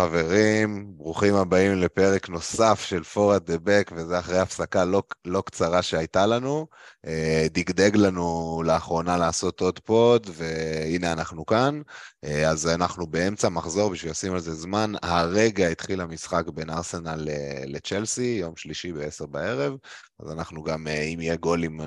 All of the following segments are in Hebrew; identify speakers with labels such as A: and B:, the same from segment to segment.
A: חברים, ברוכים הבאים לפרק נוסף של פור דה בק, וזה אחרי הפסקה לא, לא קצרה שהייתה לנו. אה, דגדג לנו לאחרונה לעשות עוד פוד, והנה אנחנו כאן. אה, אז אנחנו באמצע מחזור בשביל לשים על זה זמן. הרגע התחיל המשחק בין ארסנל לצ'לסי, יום שלישי ב-10 בערב, אז אנחנו גם, אה, אם יהיה גולים,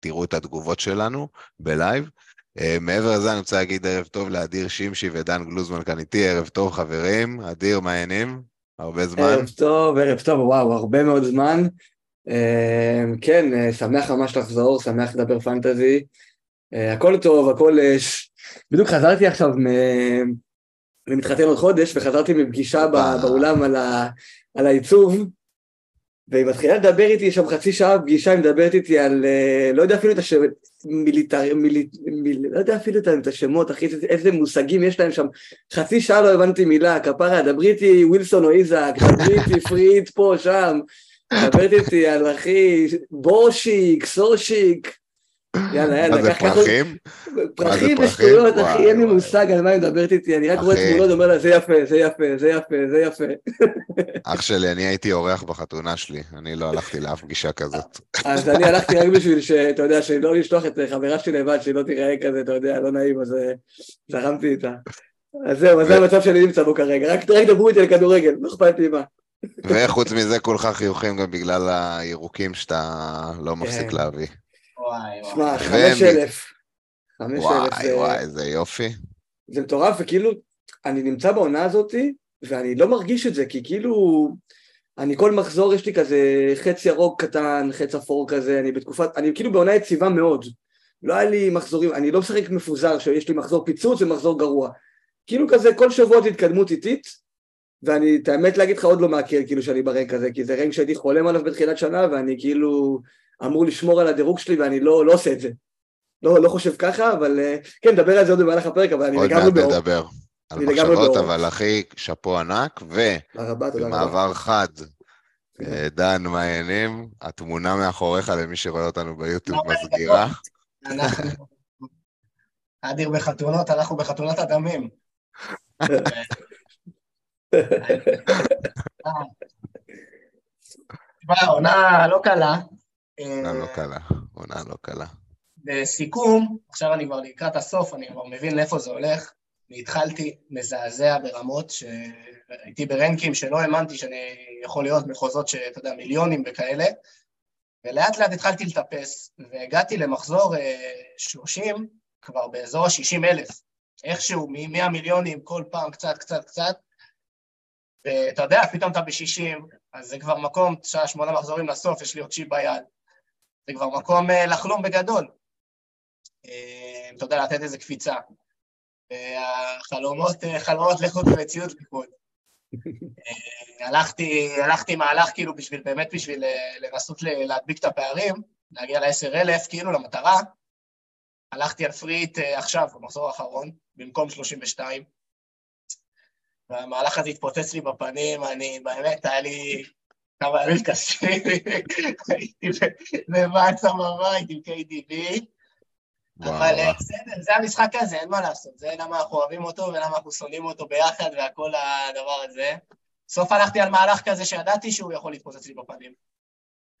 A: תראו את התגובות שלנו בלייב. Uh, מעבר לזה אני רוצה להגיד ערב טוב לאדיר שמשי ודן גלוזמן כאן איתי, ערב טוב חברים, אדיר מה העניינים? הרבה זמן?
B: ערב טוב, ערב טוב, וואו, הרבה מאוד זמן. Uh, כן, uh, שמח ממש לחזור, שמח לדבר פנטזי. הכל טוב, הכל... Uh, ש... בדיוק חזרתי עכשיו מ... אני מתחתן עוד חודש, וחזרתי מפגישה באולם על, ה... על העיצוב, והיא מתחילה לדבר איתי שם חצי שעה פגישה, היא מדברת איתי על, לא יודע אפילו את השמות, מיליטר, מיל, מיל, לא יודע אפילו את השמות, אחי, איזה מושגים יש להם שם, חצי שעה לא הבנתי מילה, כפרה, דברי איתי ווילסון או איזק, דברי איתי פריד פה, שם, מדברת איתי על אחי, בורשיק, סורשיק,
A: יאללה, יאללה, מה זה פרחים?
B: פרחים ושטויות, אחי, אין לי מושג על מה היא מדברת איתי, אני רק רואה תמונות ואומר לה, זה יפה, זה יפה, זה יפה, זה יפה.
A: אח שלי, אני הייתי אורח בחתונה שלי, אני לא הלכתי לאף פגישה כזאת.
B: אז אני הלכתי רק בשביל שאתה יודע, שלא לשלוח את חברה שלי לבד, שהיא לא תיראה כזה, אתה יודע, לא נעים, אז אה, זרמתי איתה. אז זהו, זה המצב שאני נמצא בו כרגע, רק דברו איתי על כדורגל, לא אכפת לי מה.
A: וחוץ מזה כולך חיוכים גם בגלל הירוקים שאתה לא מפסיק כן. להביא.
B: וואי, שמע, חמש אלף.
A: חמש אלף זה... וואי, וואי, איזה יופי.
B: זה מטורף, וכאילו, אני נמצא בעונה הזאתי, ואני לא מרגיש את זה, כי כאילו, אני כל מחזור יש לי כזה חץ ירוק קטן, חץ אפור כזה, אני בתקופת, אני כאילו בעונה יציבה מאוד. לא היה לי מחזורים, אני לא משחק מפוזר, שיש לי מחזור פיצוץ ומחזור גרוע. כאילו כזה, כל שבוע זאת התקדמות איטית, ואני, את האמת להגיד לך, עוד לא מעכל כאילו שאני ברנק הזה, כי זה רנק שהייתי חולם עליו בתחילת שנה, ואני כאילו אמור לשמור על הדירוג שלי ואני לא, לא עושה את זה. לא, לא חושב ככה, אבל אה, כן, נדבר על זה עוד במהלך הפרק, אבל אני לגמרי
A: באור. עוד מעט נדבר על מחשבות, אבל אחי, שאפו ענק, ובמעבר חד, אה, דן, מה העניינים? התמונה מאחוריך למי שרואה אותנו ביוטיוב לא, מסגירה.
C: אדיר בחתונות, אנחנו בחתונות הדמים. תשמע, עונה לא קלה,
A: עונה לא קלה, עונה לא קלה.
C: בסיכום, עכשיו אני כבר לקראת הסוף, אני כבר מבין לאיפה זה הולך. אני התחלתי מזעזע ברמות שהייתי ברנקים שלא האמנתי שאני יכול להיות מחוזות שאתה יודע, מיליונים וכאלה, ולאט לאט התחלתי לטפס, והגעתי למחזור 30, אה, כבר באזור ה-60 אלף. איכשהו, מ-100 מיליונים כל פעם קצת, קצת, קצת, ואתה יודע, פתאום אתה ב-60, אז זה כבר מקום, שעה שמונה מחזורים לסוף, יש לי עוד צ'יפ ביד. זה כבר מקום אה, לחלום בגדול. אה, אתה יודע, לתת איזה קפיצה. החלומות, אה, חלומות לחוד ומציאות לחוד. הלכתי, הלכתי מהלך כאילו בשביל, באמת בשביל לנסות להדביק את הפערים, להגיע ל-10 אלף, כאילו למטרה. הלכתי על פריט עכשיו, במחזור האחרון, במקום 32. והמהלך הזה התפוצץ לי בפנים, אני, באמת, היה לי כמה ימים קשים, הייתי בבאצה בבית עם KDB, אבל אה, בסדר, זה המשחק הזה, אין מה לעשות, זה למה אנחנו אוהבים אותו ולמה אנחנו שונאים אותו ביחד והכל הדבר הזה. בסוף הלכתי על מהלך כזה שידעתי שהוא יכול להתפוצץ לי בפנים.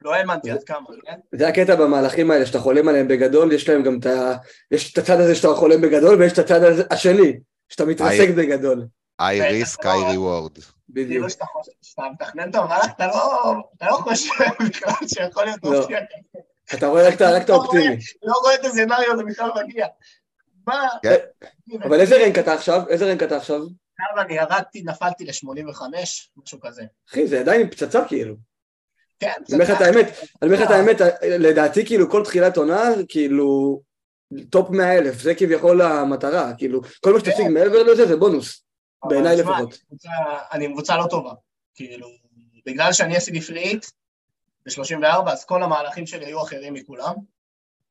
C: לא האמנתי עד כמה, כן?
B: זה הקטע במהלכים האלה, שאתה חולם עליהם בגדול, יש להם גם את ה... יש את הצד הזה שאתה חולם בגדול, ויש את הצד השני, שאתה מתרסק בגדול.
A: I risk, I reward.
C: בדיוק. כאילו שאתה מתכנן את המהלך, אתה לא חושב בכלל שיכול להיות לא. מופיע כזה.
B: אתה רואה רק את האופטימי.
C: לא רואה את הסצנריו הזה בכלל מגיע. מה?
B: כן. אבל איזה רנק אתה עכשיו? איזה רנק אתה עכשיו?
C: עכשיו אני ירדתי, נפלתי ל-85, משהו כזה.
B: אחי, זה עדיין פצצה כאילו.
C: כן,
B: פצצה. אני אומר לך את האמת, אני אומר לך את האמת, לדעתי כאילו כל תחילת עונה, כאילו, טופ 100 אלף, זה כביכול המטרה, כאילו, כל מה שתשיג כן. מעבר לזה זה בונוס. בעיניי לפחות.
C: אני קבוצה לא טובה. כאילו, בגלל שאני עשיתי free hit ב-34, אז כל המהלכים שלי היו אחרים מכולם.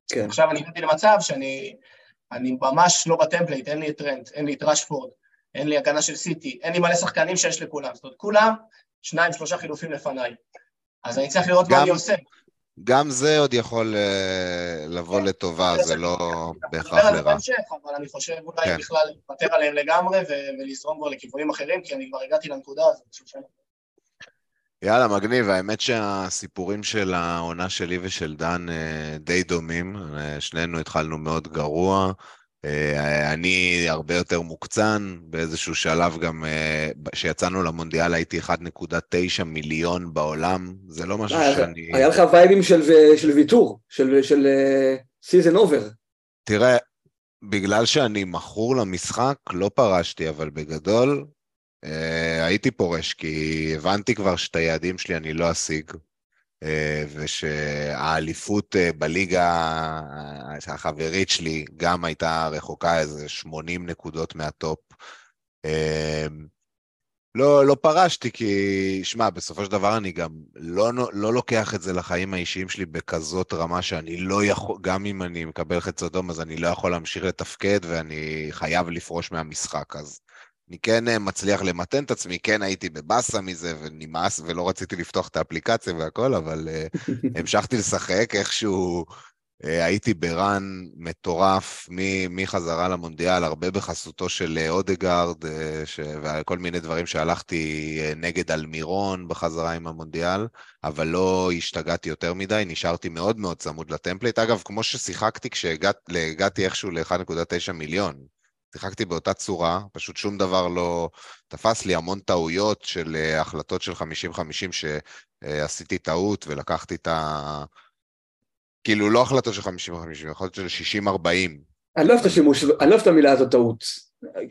C: כן. עכשיו אני הגעתי למצב שאני אני ממש לא ב template, אין לי את טרנט, אין לי את רשפורד, אין לי הגנה של סיטי, אין לי מלא שחקנים שיש לכולם. זאת אומרת, כולם, שניים, שלושה חילופים לפניי. אז אני צריך לראות גם, מה אני עושה.
A: גם זה עוד יכול אה, לבוא לטובה, זה לא בהכרח
C: נדבר על זה
A: לרע.
C: בהמשך, אבל אני חושב אולי
A: כן.
C: בכלל לוותר עליהם לגמרי ולזרום כבר לכיוונים אחרים, כי אני כבר הגעתי לנקודה הזאת. אני
A: יאללה, מגניב. האמת שהסיפורים של העונה שלי ושל דן אה, די דומים. אה, שנינו התחלנו מאוד גרוע. אה, אני הרבה יותר מוקצן, באיזשהו שלב גם, אה, כשיצאנו למונדיאל הייתי 1.9 מיליון בעולם. זה לא משהו
B: אה,
A: שאני...
B: היה לך vibeים של, של ויתור, של, של season over.
A: תראה, בגלל שאני מכור למשחק, לא פרשתי, אבל בגדול הייתי פורש, כי הבנתי כבר שאת היעדים שלי אני לא אשיג, ושהאליפות אה, בליגה אה, החברית שלי גם הייתה רחוקה איזה 80 נקודות מהטופ. אה, לא, לא פרשתי, כי, שמע, בסופו של דבר אני גם לא, לא לוקח את זה לחיים האישיים שלי בכזאת רמה שאני לא יכול, גם אם אני מקבל חץ אדום, אז אני לא יכול להמשיך לתפקד ואני חייב לפרוש מהמשחק. אז אני כן אה, מצליח למתן את עצמי, כן הייתי בבאסה מזה ונמאס ולא רציתי לפתוח את האפליקציה והכל, אבל uh, המשכתי לשחק איכשהו. אה, הייתי ברן מטורף מחזרה למונדיאל, הרבה בחסותו של אה, אודגרד אה, ש... וכל מיני דברים שהלכתי אה, נגד אלמירון בחזרה עם המונדיאל, אבל לא השתגעתי יותר מדי, נשארתי מאוד מאוד צמוד ל template. אגב, כמו ששיחקתי כשהגעתי איכשהו ל-1.9 מיליון, שיחקתי באותה צורה, פשוט שום דבר לא תפס לי, המון טעויות של אה, החלטות של 50-50 שעשיתי טעות ולקחתי את ה... כאילו, לא החלטות של 50-50, החלטות של 60-40.
B: אני לא אוהב את השימוש, אני לא אוהב את המילה הזאת טעות.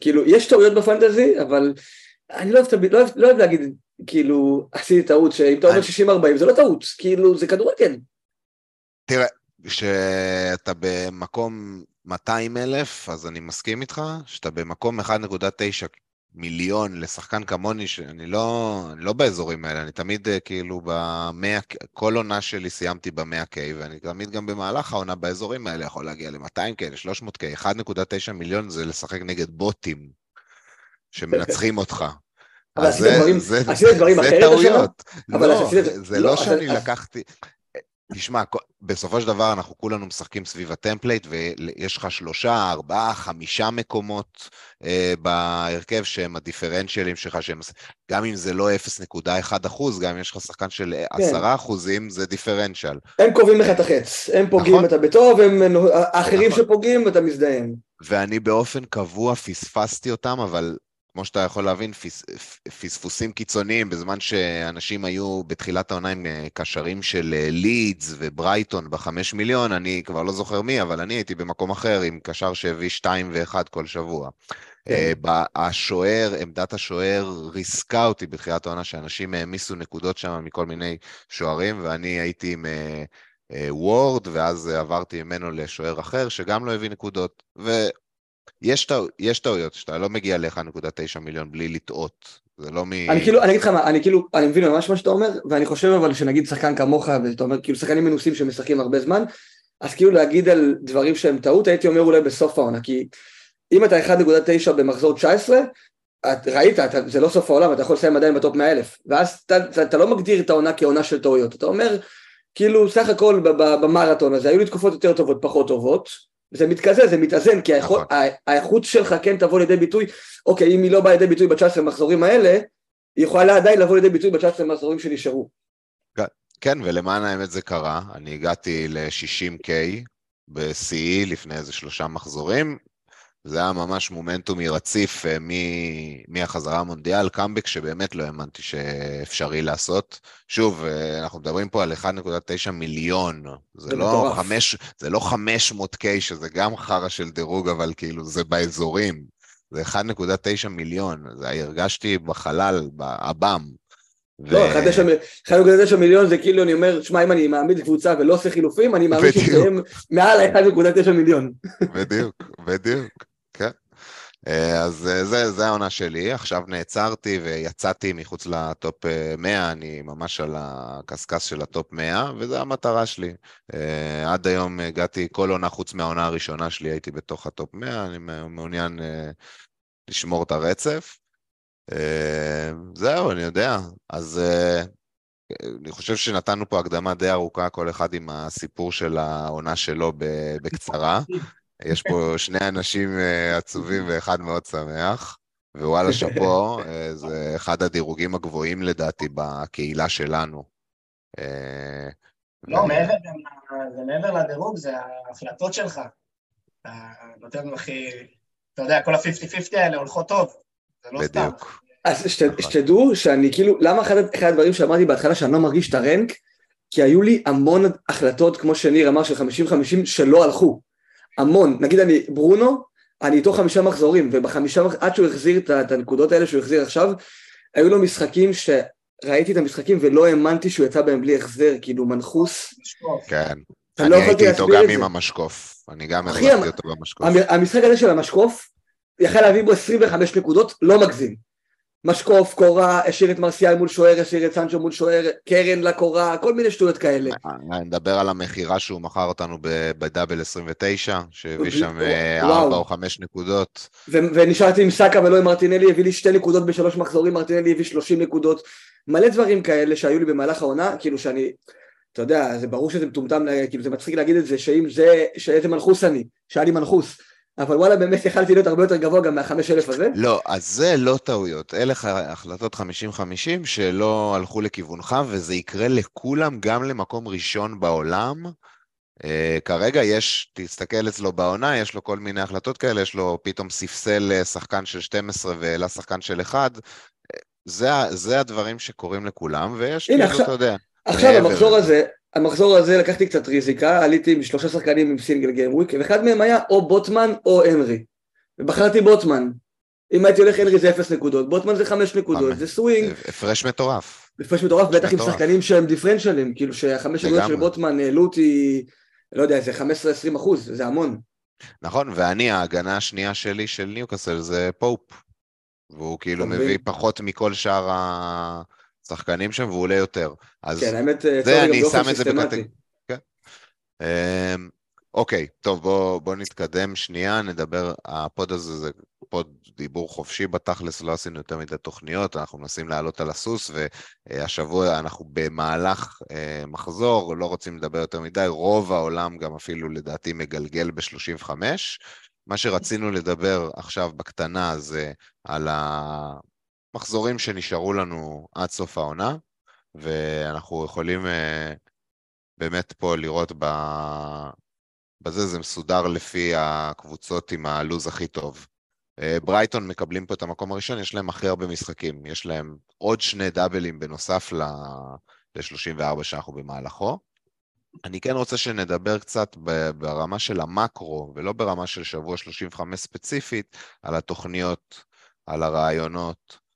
B: כאילו, יש טעויות בפנטזי, אבל אני לא אוהב, לא אוהב, לא אוהב להגיד, כאילו, עשיתי טעות, שאם אתה אומר
A: אני-
B: 60-40 זה לא טעות, כאילו, זה כדורגל.
A: תראה, כשאתה במקום 200 אלף, אז אני מסכים איתך, שאתה במקום 1.9 מיליון לשחקן כמוני, שאני לא, אני לא באזורים האלה, אני תמיד אה, כאילו במאה, כל עונה שלי סיימתי ב-100K, ואני תמיד גם במהלך העונה באזורים האלה יכול להגיע ל-200K, ל-300K, 1.9 מיליון זה לשחק נגד בוטים שמנצחים אותך.
B: אבל עשית
A: זה-
B: דברים-
A: זה-
B: עשית דברים
A: זה
B: אחרת השנה?
A: טעויות.
B: אבל
A: לא, זה- זה
B: לא,
A: לא שאני לקחתי... תשמע, בסופו של דבר אנחנו כולנו משחקים סביב ה template, ויש לך שלושה, ארבעה, חמישה מקומות אה, בהרכב שהם ה differentialים שלך, שהם, גם אם זה לא 0.1 אחוז, גם אם יש לך שחקן של
B: כן.
A: 10 אחוזים, זה דיפרנציאל.
B: הם קובעים לך את החץ, הם פוגעים,
A: נכון.
B: אתה בטוב, הם האחרים
A: נכון.
B: שפוגעים, אתה מזדהם.
A: ואני באופן קבוע פספסתי אותם, אבל כמו שאתה יכול להבין, פס, פספוסים קיצוניים, בזמן שאנשים היו בתחילת העונה עם אה, קשרים של אה, לידס וברייטון בחמש מיליון, אני כבר לא זוכר מי, אבל אני הייתי במקום אחר עם קשר שהביא שתיים ואחד כל שבוע.
B: כן.
A: אה, השוער, עמדת השוער ריסקה אותי בתחילת העונה, שאנשים העמיסו נקודות שם מכל מיני שוערים, ואני הייתי עם אה, אה, וורד, ואז אה, עברתי ממנו לשוער אחר, שגם לא הביא נקודות. ויש טעו- יש טעויות, שאתה לא מגיע ל-1.9 מיליון בלי לטעות. זה לא מ...
B: אני כאילו, אני אגיד לך מה, אני כאילו, אני מבין ממש מה שאתה אומר, ואני חושב אבל שנגיד שחקן כמוך, ואתה אומר, כאילו שחקנים מנוסים שמשחקים הרבה זמן, אז כאילו להגיד על דברים שהם טעות, הייתי אומר אולי בסוף העונה, כי אם אתה 1.9 במחזור 19, את ראית, אתה, זה לא סוף העולם, אתה יכול לסיים עדיין בטופ 100 אלף, ואז אתה, אתה, אתה לא מגדיר את העונה כעונה של טעויות, אתה אומר, כאילו סך הכל במרתון הזה, היו לי תקופות יותר טובות, פחות טובות, זה מתקזז, זה מתאזן, כי האיכות,
A: נכון.
B: האיכות שלך כן תבוא לידי ביטוי, אוקיי, אם היא לא באה לידי ביטוי ב-19 מחזורים האלה, היא יכולה עדיין לבוא לידי ביטוי ב-19 מחזורים שנשארו.
A: כן, ולמען האמת זה קרה. אני הגעתי ל-60K בשיאי לפני איזה שלושה מחזורים. זה היה ממש מומנטומי רציף אה, מהחזרה המונדיאל, קאמבק שבאמת לא האמנתי שאפשרי לעשות. שוב, אה, אנחנו מדברים פה על 1.9 מיליון. זה,
B: זה
A: לא
B: מטורף.
A: חמש, זה לא 500K, שזה גם חרא של דירוג, אבל כאילו זה באזורים. זה 1.9 מיליון. זה הרגשתי בחלל, באב"ם.
B: לא, 1.9 מיליון זה כאילו, אני אומר, שמע, אם אני מעמיד קבוצה ולא עושה חילופים, אני מאמין
A: בדיוק.
B: שיסיים מעל ה-1.9 מיליון.
A: בדיוק, בדיוק, אז אה, זה, זה העונה שלי, עכשיו נעצרתי ויצאתי מחוץ לטופ אה, 100, אני ממש על הקשקש של הטופ 100, וזו המטרה שלי. אה, עד היום הגעתי, כל עונה חוץ מהעונה הראשונה שלי הייתי בתוך הטופ 100, אני מעוניין אה, לשמור את הרצף. אה, זהו, אני יודע. אז אה, אני חושב שנתנו פה הקדמה די ארוכה, כל אחד עם הסיפור של העונה שלו בקצרה. יש פה שני אנשים אה, עצובים ואחד מאוד שמח, ווואלה שאפו, אה, זה אחד הדירוגים הגבוהים לדעתי בקהילה שלנו.
C: אה, לא, מעבר, זה מעבר לדירוג, זה ההחלטות שלך. אתה נותן הכי, אתה יודע, כל ה-50-50 האלה הולכות טוב, זה לא סתם. בדיוק.
B: אז שתדעו שאני כאילו, למה אחד, אחד הדברים שאמרתי בהתחלה שאני לא מרגיש את הרנק? כי היו לי המון החלטות, כמו שניר אמר, של 50-50 שלא הלכו. המון. נגיד אני, ברונו, אני איתו חמישה מחזורים, ובחמישה, עד שהוא החזיר את הנקודות האלה שהוא החזיר עכשיו, היו לו משחקים שראיתי את המשחקים ולא האמנתי שהוא יצא בהם בלי החזר, כאילו מנחוס.
A: כן. אני לא הייתי איתו גם עם המשקוף. אני גם הרווחתי אותו במשקוף.
B: המשחק הזה של המשקוף, יכל להביא בו 25 נקודות, לא מגזים. משקוף, קורה, השאיר את מרסיאל מול שוער, השאיר את סנצ'ו מול שוער, קרן לקורה, כל מיני שטויות כאלה.
A: אני מדבר על המכירה שהוא מכר אותנו בדאבל 29, שהביא שם 4 או 5 נקודות.
B: ונשארתי עם סאקה ולא עם מרטינלי, הביא לי 2 נקודות בשלוש מחזורים, מרטינלי הביא 30 נקודות. מלא דברים כאלה שהיו לי במהלך העונה, כאילו שאני, אתה יודע, זה ברור שזה מטומטם, כאילו זה מצחיק להגיד את זה, שאם זה, שאיזה מנחוס אני, שהיה לי מנחוס. אבל וואלה, באמת יכלתי להיות הרבה יותר גבוה גם מהחמש אלף הזה.
A: לא, אז זה לא טעויות. אלה החלטות 50-50 שלא הלכו לכיוונך, וזה יקרה לכולם, גם למקום ראשון בעולם. Uh, כרגע יש, תסתכל אצלו בעונה, יש לו כל מיני החלטות כאלה, יש לו פתאום ספסל אה, שחקן של 12 והעלה שחקן של 1. זה, זה הדברים שקורים לכולם, ויש,
B: כאילו, עכשיו, אתה יודע. עכשיו המחזור הזה, המחזור הזה לקחתי קצת ריזיקה, עליתי עם שלושה שחקנים עם single game week, ואחד מהם היה או בוטמן או הנרי. ובחרתי בוטמן. אם הייתי הולך הנרי זה אפס נקודות, בוטמן זה חמש נקודות, זה סווינג.
A: הפרש מטורף.
B: הפרש מטורף, בטח עם שחקנים שהם differentialים, כאילו שהחמש נקודות של בוטמן העלו אותי, לא יודע, זה 15-20 אחוז, זה המון.
A: נכון, ואני, ההגנה השנייה שלי של ניוקאסל זה פופ. והוא כאילו מביא פחות מכל שאר ה... שחקנים שם והוא עולה יותר. אז
B: כן, האמת,
A: זה אני שם את זה בקטגוריה. כן. אמ, אוקיי, טוב, בואו בוא נתקדם שנייה, נדבר, הפוד הזה זה פוד דיבור חופשי בתכלס, לא עשינו יותר מדי תוכניות, אנחנו מנסים לעלות על הסוס, והשבוע אנחנו במהלך אה, מחזור, לא רוצים לדבר יותר מדי, רוב העולם גם אפילו לדעתי מגלגל ב-35. מה שרצינו לדבר עכשיו בקטנה זה על ה... מחזורים שנשארו לנו עד סוף העונה, ואנחנו יכולים uh, באמת פה לראות ב... בזה, זה מסודר לפי הקבוצות עם הלו"ז הכי טוב. Uh, ברייטון מקבלים פה את המקום הראשון, יש להם הכי הרבה משחקים, יש להם עוד שני דאבלים בנוסף ל-34 שאנחנו במהלכו. אני כן רוצה שנדבר קצת ברמה של המקרו, ולא ברמה של שבוע 35 ספציפית, על התוכניות, על הרעיונות, אה,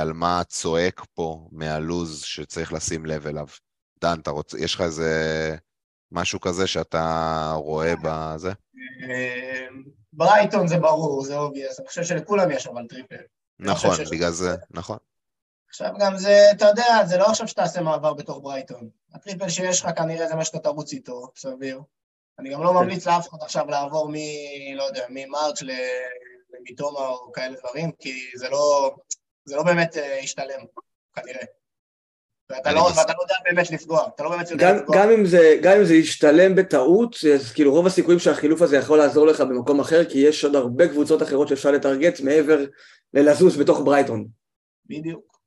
A: על מה צועק פה מהלוז שצריך לשים לב אליו. דן, אתה רוצה, יש לך איזה משהו כזה שאתה רואה בזה?
C: אה, ברייטון זה ברור, זה obvious, אני חושב שלכולם יש אבל triple.
A: נכון, בגלל זה, נכון.
C: עכשיו גם זה, אתה יודע, זה לא עכשיו שתעשה מעבר בתור ברייטון. הטריפל שיש לך כנראה זה מה שאתה תרוץ איתו, סביר. אני גם לא ממליץ לאף אחד עכשיו לעבור מ... לא יודע, ממרץ' למיטומה או כאלה דברים, כי זה לא... זה לא באמת אה, ישתלם, כנראה. ואתה לא, ואתה לא יודע באמת לפגוע, אתה לא באמת יודע גם, לפגוע.
B: גם אם, זה, גם אם זה ישתלם בטעות, אז כאילו רוב הסיכויים שהחילוף הזה יכול לעזור לך במקום אחר, כי יש עוד הרבה קבוצות אחרות שאפשר לטרגט מעבר ללזוז בתוך ברייטון.
C: בדיוק.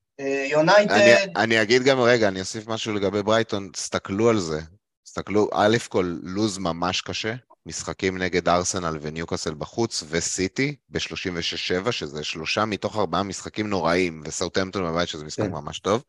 C: יונייטד...
A: אה, אני, אני אגיד גם, רגע, אני אוסיף משהו לגבי ברייטון, תסתכלו על זה. תסתכלו, א' כל לוז ממש קשה, משחקים נגד ארסנל וניוקאסל בחוץ וסיטי ב-36-7, שזה שלושה מתוך ארבעה משחקים נוראים, וסאוטהמפטון בבית, שזה משחק כן. ממש טוב.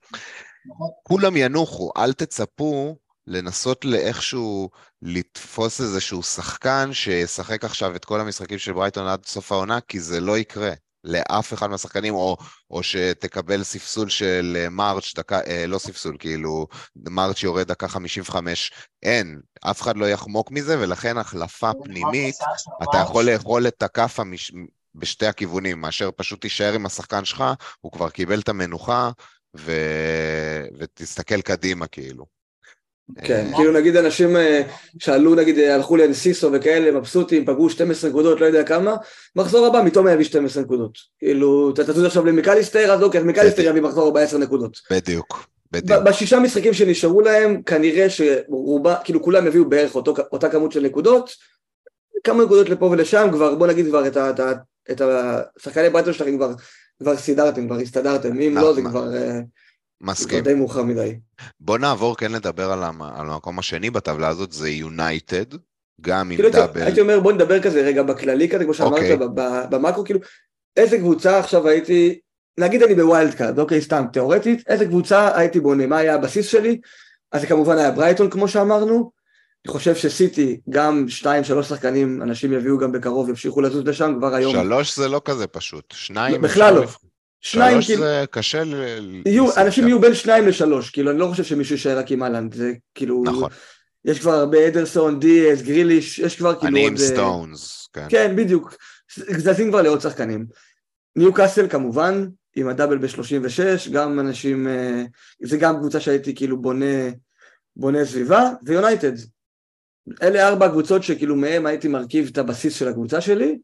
A: נכון. כולם ינוחו, אל תצפו לנסות לאיכשהו לתפוס איזשהו שחקן שישחק עכשיו את כל המשחקים של ברייטון עד סוף העונה, כי זה לא יקרה. לאף אחד מהשחקנים, או, או שתקבל ספסול של אה, מרץ', דקה, אה, לא ספסול, כאילו, מרץ' יורד דקה 55, אין, אף אחד לא יחמוק מזה, ולכן החלפה פנימית, אתה יכול לאכול את הכאפה מש... בשתי הכיוונים, מאשר פשוט תישאר עם השחקן שלך, הוא כבר קיבל את המנוחה, ו... ותסתכל קדימה, כאילו.
B: כן, כאילו נגיד אנשים אה, שעלו נגיד אה, הלכו לאנסיסו וכאלה מבסוטים, פגעו 12 נקודות, לא יודע כמה, מחזור הבא מתום יביא 12 נקודות. כאילו, אתה תזוז עכשיו למקליסטר, אז אוקיי, אז מקליסטר יביא מחזור 14 נקודות.
A: בדיוק. בדיוק.
B: בשישה משחקים שנשארו להם, כנראה שרובה, כאילו כולם הביאו בערך אותו, אותה כמות של נקודות, כמה נקודות לפה ולשם, כבר בוא נגיד כבר את, השחקני ברייטון שלכם כבר, כבר סידרתם, כבר הסתדרתם, אם לא זה כבר...
A: מסכים.
B: זה די מאוחר מדי.
A: בוא נעבור כן לדבר על, המ... על המקום השני בטבלה הזאת, זה יונייטד, גם עם
B: כאילו
A: double.
B: הייתי אומר בוא נדבר כזה רגע בכללי כזה, כמו שאמרת,
A: אוקיי.
B: במאקרו, כאילו, איזה קבוצה עכשיו הייתי, נגיד אני ב wild card, אוקיי, סתם, תיאורטית, איזה קבוצה הייתי בונה, מה היה הבסיס שלי? אז זה כמובן היה ברייטון כמו שאמרנו, אני חושב שסיטי, גם שתיים, שלוש שחקנים, אנשים יביאו גם בקרוב, ימשיכו לזוז לשם כבר היום.
A: שלוש זה לא כזה פשוט, שניים...
B: בכלל לא. שניים,
A: שלוש
B: כאילו,
A: זה קשה ל...
B: יהיו. אנשים יהיו בין שניים לשלוש, כאילו, אני לא חושב שמישהו יישאר רק עם האלנד, זה כאילו,
A: נכון,
B: יש כבר הרבה אדרסון, דיאז, גריליש, יש כבר כאילו
A: אני
B: עוד...
A: עם
B: אה,
A: סטונס, כן.
B: כן, בדיוק. זזים כבר לעוד שחקנים. ניוקאסל כמובן, עם ה double ב-36, גם אנשים, אה, זה גם קבוצה שהייתי כאילו בונה, בונה סביבה, ויונייטד. אלה ארבע הקבוצות שכאילו מהם הייתי מרכיב את הבסיס של הקבוצה שלי,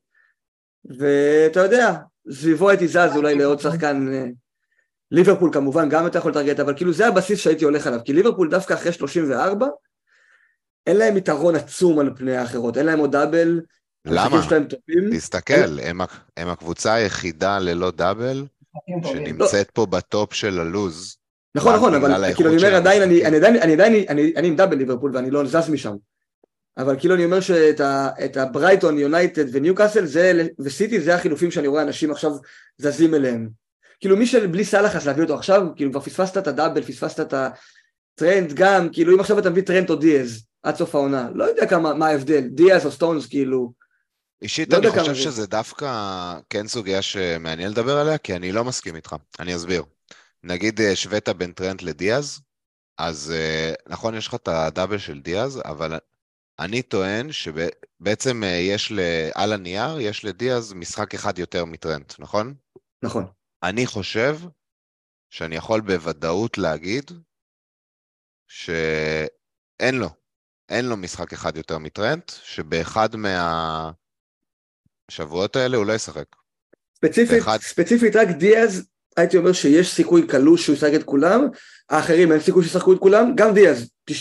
B: ואתה יודע, סביבו הייתי זז אולי לעוד שחקן, אה, ליברפול כמובן, גם אתה יכול לטרגט, אבל כאילו זה הבסיס שהייתי הולך עליו, כי ליברפול דווקא אחרי 34, אין להם יתרון עצום על פני האחרות, אין להם עוד double,
A: למה? תסתכל, הם ה- הם הקבוצה היחידה ללא
C: double.
A: שנמצאת פה בטופ של הלוז.
B: נכון, נכון, אבל כאילו אני אומר עדיין, אני. אני עדיין, אני עדיין, אני אני עם double ליברפול ואני לא זז משם. אבל כאילו אני אומר שאת הברייטון, יונייטד וניוקאסל זה, וסיטי זה החילופים שאני רואה אנשים עכשיו זזים אליהם. כאילו מי שבלי סאלח אז להביא אותו עכשיו, כאילו כבר פספסת את ה double, פספסת את הטרנט גם, כאילו אם עכשיו אתה מביא טרנט או דיאז עד סוף העונה, לא יודע כמה, מה ההבדל, דיאז או סטונס כאילו,
A: אישית
B: לא
A: אני חושב
B: זה.
A: שזה דווקא כן סוגיה שמעניין לדבר עליה, כי אני לא מסכים איתך. אני אסביר. נגיד אה, השווית בין טרנט לדיאז, אז אה, נכון, יש לך את הדאבל של דיאז, אבל אני טוען שבעצם אה, יש ל... על הנייר, יש לדיאז משחק אחד יותר מטרנט, נכון?
B: נכון.
A: אני חושב שאני יכול בוודאות להגיד שאין לו, אין לו משחק אחד יותר מטרנט, שבאחד מהשבועות האלה הוא לא ישחק.
B: ספציפית,
A: ואחד-
B: ספציפית רק דיאז, הייתי אומר שיש סיכוי קלוש שהוא ישחק את כולם, האחרים אין סיכוי שישחקו את כולם, גם דיאז, 95%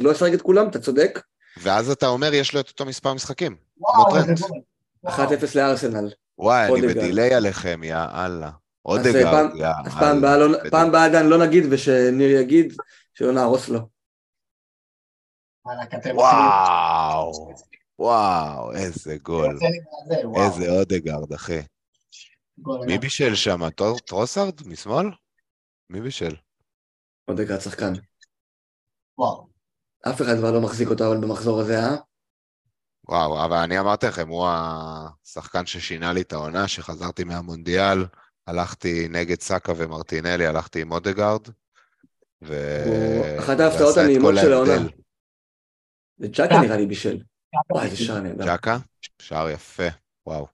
B: לא ישחק את כולם, אתה צודק,
A: ואז אתה אומר, יש לו את אותו מספר משחקים.
C: וואו,
A: טרנט.
C: גול.
B: 1-0 לארסנל.
A: וואי, אני
B: אודגרד.
A: בדיליי עליכם, יא אללה.
B: אז אה,
A: אודגרד,
B: פעם-
A: יא אללה.
B: לא-. פעם הבאה עדיין לא נגיד ושניר יגיד שלא נהרוס לו.
A: וואו, וואו, איזה גול. איזה אודגרד, אחי. מי. בישל שם? טרוסארד? משמאל? מי בישל?
B: עוד רגע שחקן.
C: וואו.
B: אף אחד כבר לא מחזיק אותו אבל במחזור הזה, אה?
A: וואו, אבל אני אמרתי לכם, הוא השחקן ששינה לי את העונה, שחזרתי מהמונדיאל, הלכתי נגד סאקה ומרטינלי, הלכתי עם אודגרד, ו...
B: הוא אחת ההפתעות הנעימות של העונה. זה צ'אקה נראה לי בישל. וואי, איזה שער נהדר.
A: ג'קה? שער יפה, וואו.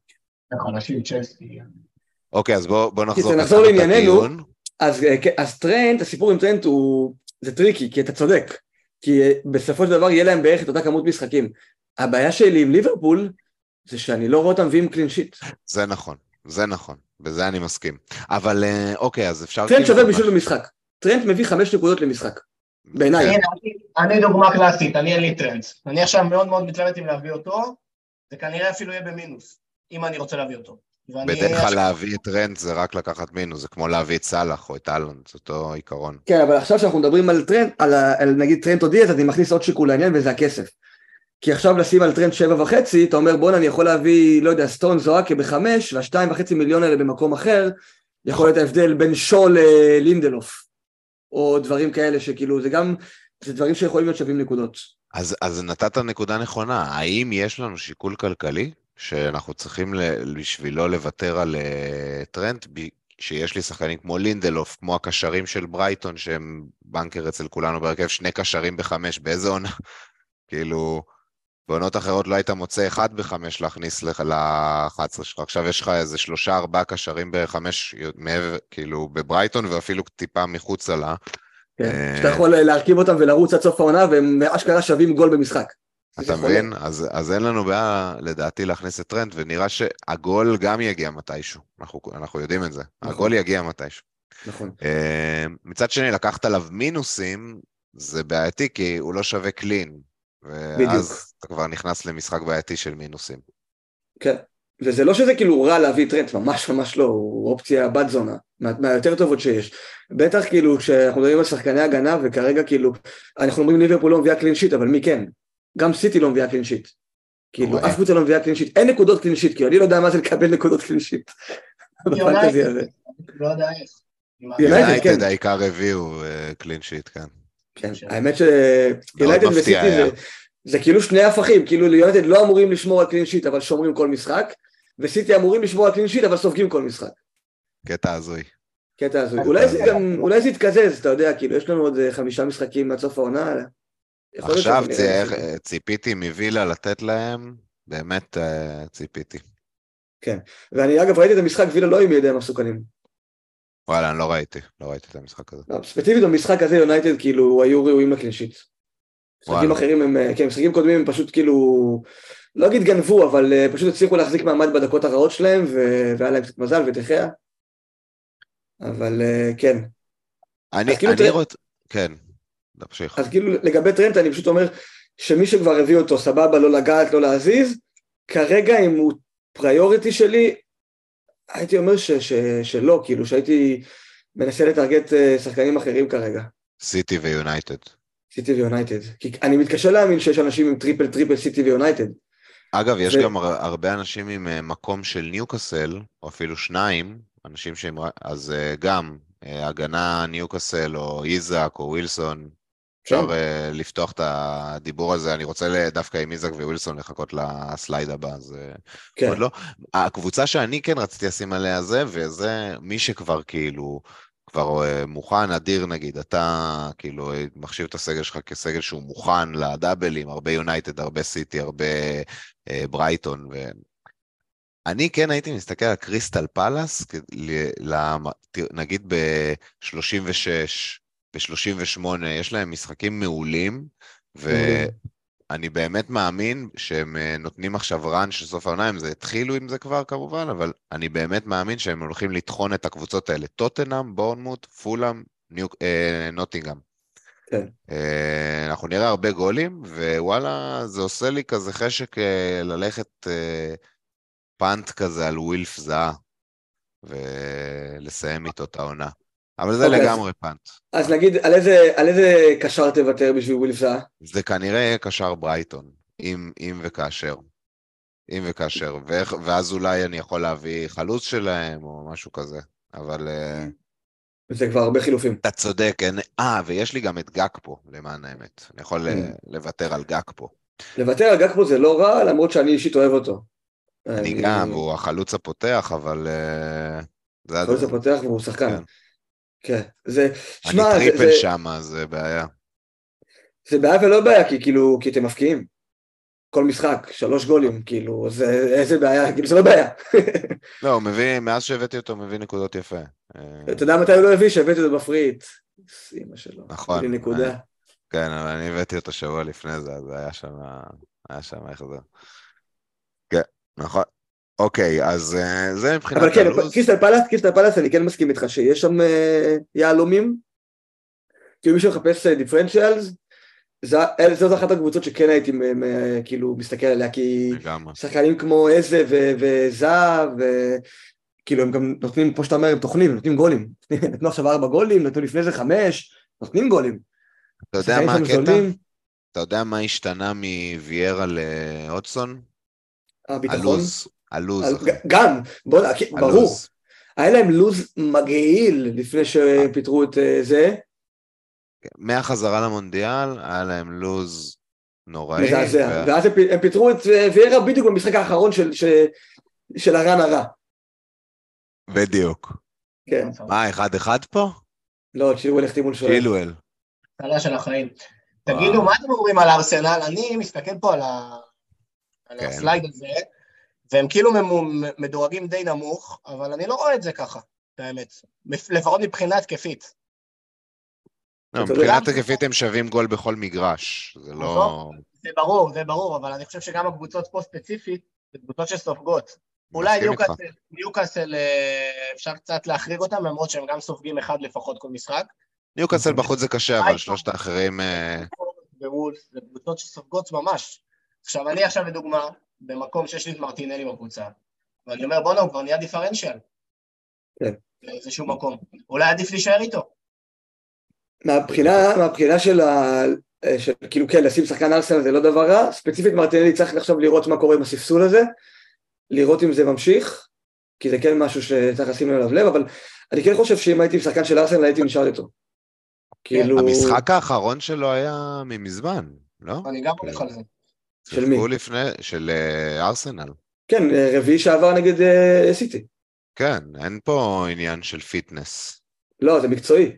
A: אוקיי, אז בואו בוא נחזור
B: נחזור לענייננו. אז, אה, כן, אז טרנט, הסיפור עם טרנט הוא, זה טריקי, כי אתה צודק. כי בסופו של דבר יהיה להם בערך את אותה כמות משחקים. הבעיה שלי עם ליברפול, זה שאני לא רואה אותם מביאים clean sheet.
A: זה נכון, זה נכון, בזה אני מסכים. אבל אה, אוקיי, אז אפשר...
B: טרנט
A: כאילו
B: שווה בשביל במשחק. טרנט מביא חמש נקודות למשחק. בעיניי.
A: כן.
C: אני- אני דוגמה קלאסית, אני אין לי טרנט. אני עכשיו מאוד מאוד מתלבט אם להביא אותו, זה כנראה אפילו יהיה במינוס, אם אני רוצה להביא אותו.
A: בדרך כלל להביא את טרנט זה רק לקחת מינוס, זה כמו להביא את סאלח או את האלנד, זה אותו עיקרון.
B: כן, אבל עכשיו שאנחנו מדברים על טרנט, על, על נגיד טרנט או דיאז, אז אני מכניס עוד שיקול לעניין וזה הכסף. כי עכשיו לשים על טרנט שבע וחצי, אתה אומר בואנה אני יכול להביא, לא יודע, סטונס או אקה בחמש, והשתיים וחצי מיליון האלה במקום אחר, יכול להיות ההבדל בין שו ללינדלוף, או דברים כאלה שכאילו זה גם, זה דברים שיכולים להיות שווים נקודות.
A: אז, אז נתת נקודה נכונה, האם יש לנו שיקול כלכלי שאנחנו צריכים בשבילו לוותר על טרנט, ב, שיש לי שחקנים כמו לינדלוף, כמו הקשרים של ברייטון שהם בנקר אצל כולנו בהרכב, שני קשרים בחמש, באיזה עונה? כאילו, בעונות אחרות לא היית מוצא אחד בחמש להכניס לך ל-11 שלך, עכשיו יש לך איזה שלושה ארבעה קשרים בחמש, מעבר, כאילו בברייטון ואפילו טיפה מחוצה לה.
B: כן,
A: אה,
B: שאתה יכול להרכיב אותם ולרוץ עד סוף העונה והם אשכרה שווים גול במשחק.
A: אתה. מבין? אז, אז אין לנו בעיה לדעתי להכניס את טרנד, ונראה שהגול גם יגיע מתישהו. אנחנו, אנחנו יודעים את זה.
B: נכון.
A: הגול יגיע מתישהו.
B: נכון.
A: אה, מצד שני, לקחת עליו מינוסים, זה בעייתי, כי הוא לא שווה clean.
B: בדיוק.
A: ואז אתה כבר נכנס למשחק בעייתי של מינוסים.
B: כן. וזה לא שזה כאילו רע להביא טרנט, ממש ממש לא, הוא אופציה בת זונה, מה- מהיותר טובות שיש. בטח כאילו כשאנחנו מדברים על שחקני הגנה, וכרגע כאילו, אנחנו אומרים ליברפול לא מביאה clean sheet, אבל מי כן? גם סיטי לא מביאה clean sheet. כאילו,
A: נוראי.
B: אף קבוצה לא מביאה clean sheet, אין נקודות clean sheet, כאילו, אני לא יודע מה זה לקבל נקודות clean sheet. בפנטזי הזה.
C: לא יודע איך.
B: יונייטד,
A: יונייטד
B: כן.
A: העיקר הביאו clean sheet, כן.
B: כן,
C: ש-
B: האמת שיונייטד
A: מפתיע
B: וסיטי
A: היה.
B: זה, זה כאילו שני הפכים, כאילו ליונייטד לא אמורים לשמור על clean sheet אבל שומרים כל משחק, וסיטי אמורים לשמור על clean sheet אבל סופגים כל משחק.
A: קטע הזוי.
B: קטע הזוי. אולי זה גם, אולי זה יתקזז, אתה יודע, כאילו יש לנו עוד אה, חמישה משחקים עד סוף העונה.
A: עכשיו
B: שזה
A: צי-
B: נראה
A: איך-
B: משהו.
A: ציפיתי מווילה לתת להם, באמת אה, ציפיתי.
B: ואני אגב ראיתי את המשחק, וילה לא היו מידי המסוכנים.
A: וואלה, אני לא ראיתי, לא ראיתי את המשחק הזה.
B: לא, ספציפית במשחק הזה יונייטד כאילו היו ראויים לקלין שיט. משחקים. אחרים הם, אה, כן, משחקים קודמים הם פשוט כאילו, לא אגיד גנבו, אבל אה, פשוט הצליחו להחזיק מעמד בדקות הרעות שלהם, ו- והיה להם קצת מזל ותחיה. אבל אה, כן,
A: אני
B: כאילו
A: אני
B: תראה-
A: רוצה... כן, תמשיך.
B: אז כאילו לגבי טרנט אני פשוט אומר שמי שכבר הביא אותו סבבה לא לגעת לא להזיז כרגע אם הוא priority שלי הייתי אומר ש, ש, שלא כאילו שהייתי מנסה לטרגט אה, שחקנים אחרים כרגע
A: סיטי ויונייטד.
B: סיטי ויונייטד כי אני מתקשה להאמין שיש אנשים עם triple triple סיטי ויונייטד
A: אגב, יש
B: ו-
A: גם הר- הרבה אנשים עם אה, מקום של ניוקאסל, או אפילו שניים, אנשים שהם... אז אה, גם הגנה ניוקאסל, או איזק, או ווילסון, אפשר. אה, לפתוח את הדיבור הזה. אני רוצה דווקא עם איזק ווילסון לחכות ל slide הבא, אז אה,
B: כן,
A: עוד לא. הקבוצה שאני כן רציתי לשים עליה זה, וזה מי שכבר כאילו, כבר אה, מוכן, אדיר נגיד, אתה כאילו מחשיב את הסגל שלך כסגל שהוא מוכן לדאבלים, הרבה יונייטד, הרבה סיטי, הרבה אה, ברייטון, ו... אני כן הייתי מסתכל על קריסטל פלאס, נגיד ב-36, ב-38, יש להם משחקים מעולים, ו...
B: מעולים.
A: אני באמת מאמין שהם אה, נותנים עכשיו רן של סוף העונה, הם זה התחילו עם זה כבר כמובן, אבל אני באמת מאמין שהם הולכים לטחון את הקבוצות האלה. טוטנאם, בורנמוט, פולאם, אה, נוטינגאם.
B: כן.
A: אה, אנחנו נראה הרבה גולים, ווואלה, זה עושה לי כזה חשק ללכת פאנט כזה על ווילף זהה, ולסיים איתו את העונה. אבל זה
B: אוקיי, אז-
A: לגמרי פאנט.
B: אז נגיד על איזה, על איזה קשר תוותר בשביל ווילף זהה?
A: זה כנראה קשר ברייטון, אם, אם וכאשר. אם וכאשר, ואיך, ואז אולי אני יכול להביא חלוץ שלהם או משהו כזה, אבל אה,
B: זה כבר הרבה חילופים.
A: אתה צודק, אין... אה, ויש לי גם את גג פה, למען האמת. אני יכול אה,
B: Mm.
A: לוותר על גג פה.
B: לוותר על גקפו זה לא רע למרות שאני אישית אוהב אותו.
A: אני גם, הוא החלוץ הפותח, אבל אה, זה
B: חלוץ
A: הדבר.
B: הפותח והוא שחקן.
A: כן.
B: זה,
A: אני
B: שמע, זה-
A: triple
B: זה-
A: שם, זה בעיה.
B: זה בעיה ולא בעיה, כי כאילו, כי אתם מפקיעים. כל משחק, שלוש גולים, כאילו, זה איזה בעיה, כאילו, זה לא בעיה.
A: לא, הוא מביא, מאז שהבאתי אותו, הוא מביא נקודות יפה. אה,
B: אתה יודע מתי הוא לא הביא? שהבאתי אותו ב free hit. אימא שלו.
A: נכון.
B: הביא לי נקודה.
A: כן, אבל אני הבאתי אותו שבוע לפני זה, אז היה שם, היה שם איך זה. כן, נכון. אוקיי, אז אה, זה מבחינת
B: אבל כן,
A: הלו"ז.
B: קריסטל פלאס, קריסטל פלאס, אני כן מסכים איתך שיש שם אה, יהלומים. כאילו מי שמחפש דיפרנציאלס, זאת אחת הקבוצות שכן הייתי כאילו מסתכל עליה, כי. שחקנים כמו איזה ו- וזהב, כאילו הם גם נותנים, כמו שאתה אומר, הם טוחנים, הם נותנים גולים. נתנו עכשיו ארבע גולים, נתנו לפני זה חמש, נותנים גולים.
A: אתה יודע מה הקטע? אתה יודע מה השתנה מוויירה להודסון?
B: הביטחון.
A: הלוז. הלוז,
B: על-
A: אחי.
B: גם, בוא, כן, ברור.
A: הלוז.
B: היה להם לוז מגעיל לפני שפיטרו את אה, זה,
A: מהחזרה למונדיאל, היה להם לוז נוראי.
B: מזעזע.
A: וה-
B: ואז הם פ- הם פיטרו את אה, ויירה בדיוק במשחק האחרון של- של- של הרן הרע.
A: בדיוק.
B: כן.
A: מה, אחד-אחד פה?
B: לא, צ'ילואל החתימו לשוער.
A: צ'ילואל.
C: התחלה של החיים. תגידו, מה אתם אומרים על ארסנל? אני מסתכל פה על ה- על
A: כן.
C: הסלייד הזה, והם כאילו מדורגים די נמוך, אבל אני לא רואה את זה ככה, האמת. לפחות מבחינה התקפית.
A: לא, מבחינת היקפית הם שווים גול בכל מגרש. זה לא...
C: זה ברור, זה ברור, אבל אני חושב שגם הקבוצות פה ספציפית, זה קבוצות שסופגות. אולי. ניוקאסל, אה, אפשר קצת להחריג אותם, למרות שהם גם סופגים אחד לפחות כל משחק.
A: ניוקאסל בחוץ זה קשה, אבל. שלושת האחרים... אה,
C: זה קבוצות שסופגות ממש. עכשיו, אני עכשיו לדוגמה, במקום שיש לי את מרטינלי בקבוצה, ואני אומר, בואנה, הוא כבר נהיה דיפרנציאל.
B: כן.
C: באיזשהו מקום. אולי עדיף להישאר איתו.
B: מהבחינה, מהבחינה של ה... של כאילו כן, לשים שחקן ארסנל זה לא דבר רע, ספציפית מרטינלי צריך עכשיו לראות מה קורה עם הספסול הזה, לראות אם זה ממשיך, כי זה כן משהו שצריך לשים אליו לב, אבל אני כן חושב שאם הייתי שחקן של ארסנל הייתי נשאר איתו. כאילו...
A: המשחק האחרון שלו היה ממזמן, לא?
C: אני גם הולך על זה.
B: של מי?
A: שיחקו לפני, של אה, ארסנל.
B: כן, רביעי שעבר נגד אה, סיטי.
A: כן, אין פה עניין של fitness.
B: לא, זה מקצועי.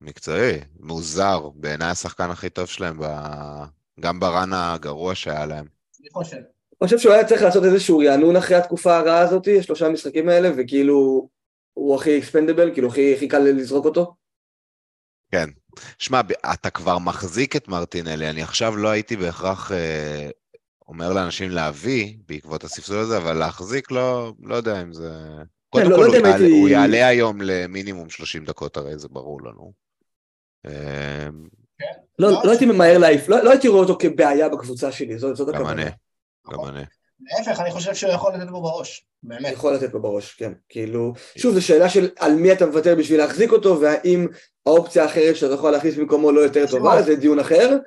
A: מקצועי, מוזר, בעיניי השחקן הכי טוב שלהם, ב... גם ברן הגרוע שהיה להם.
C: אני חושב.
B: אני חושב שהוא היה צריך לעשות איזשהו רענון אחרי התקופה הרעה הזאת, השלושה המשחקים האלה, וכאילו הוא הכי אקספנדבל, כאילו הכי, הכי קל לזרוק אותו.
A: כן. שמע, אתה כבר מחזיק את מרטינלי, אני עכשיו לא הייתי בהכרח אה, אומר לאנשים להביא בעקבות הספסול הזה, אבל להחזיק לא, לא יודע אם זה... קודם
B: לא-
A: כל,
B: לא
A: הוא, יעלה, הוא יעלה היום למינימום 30 דקות, הרי זה ברור לנו. אה,
B: לא,
C: לא,
B: לא הייתי ממהר להעיף, לא, לא הייתי רואה אותו כבעיה בקבוצה שלי, זאת, זאת
A: גם
B: הכוונה.
A: אני, גם אני.
C: להפך, אני חושב שהוא יכול לתת בו בראש. באמת.
B: יכול לתת לו בראש, כן. כאילו, שוב, זו שאלה של על מי אתה מוותר בשביל להחזיק אותו, והאם האופציה האחרת שאתה יכול להכניס במקומו לא יותר טובה, זה דיון אחר.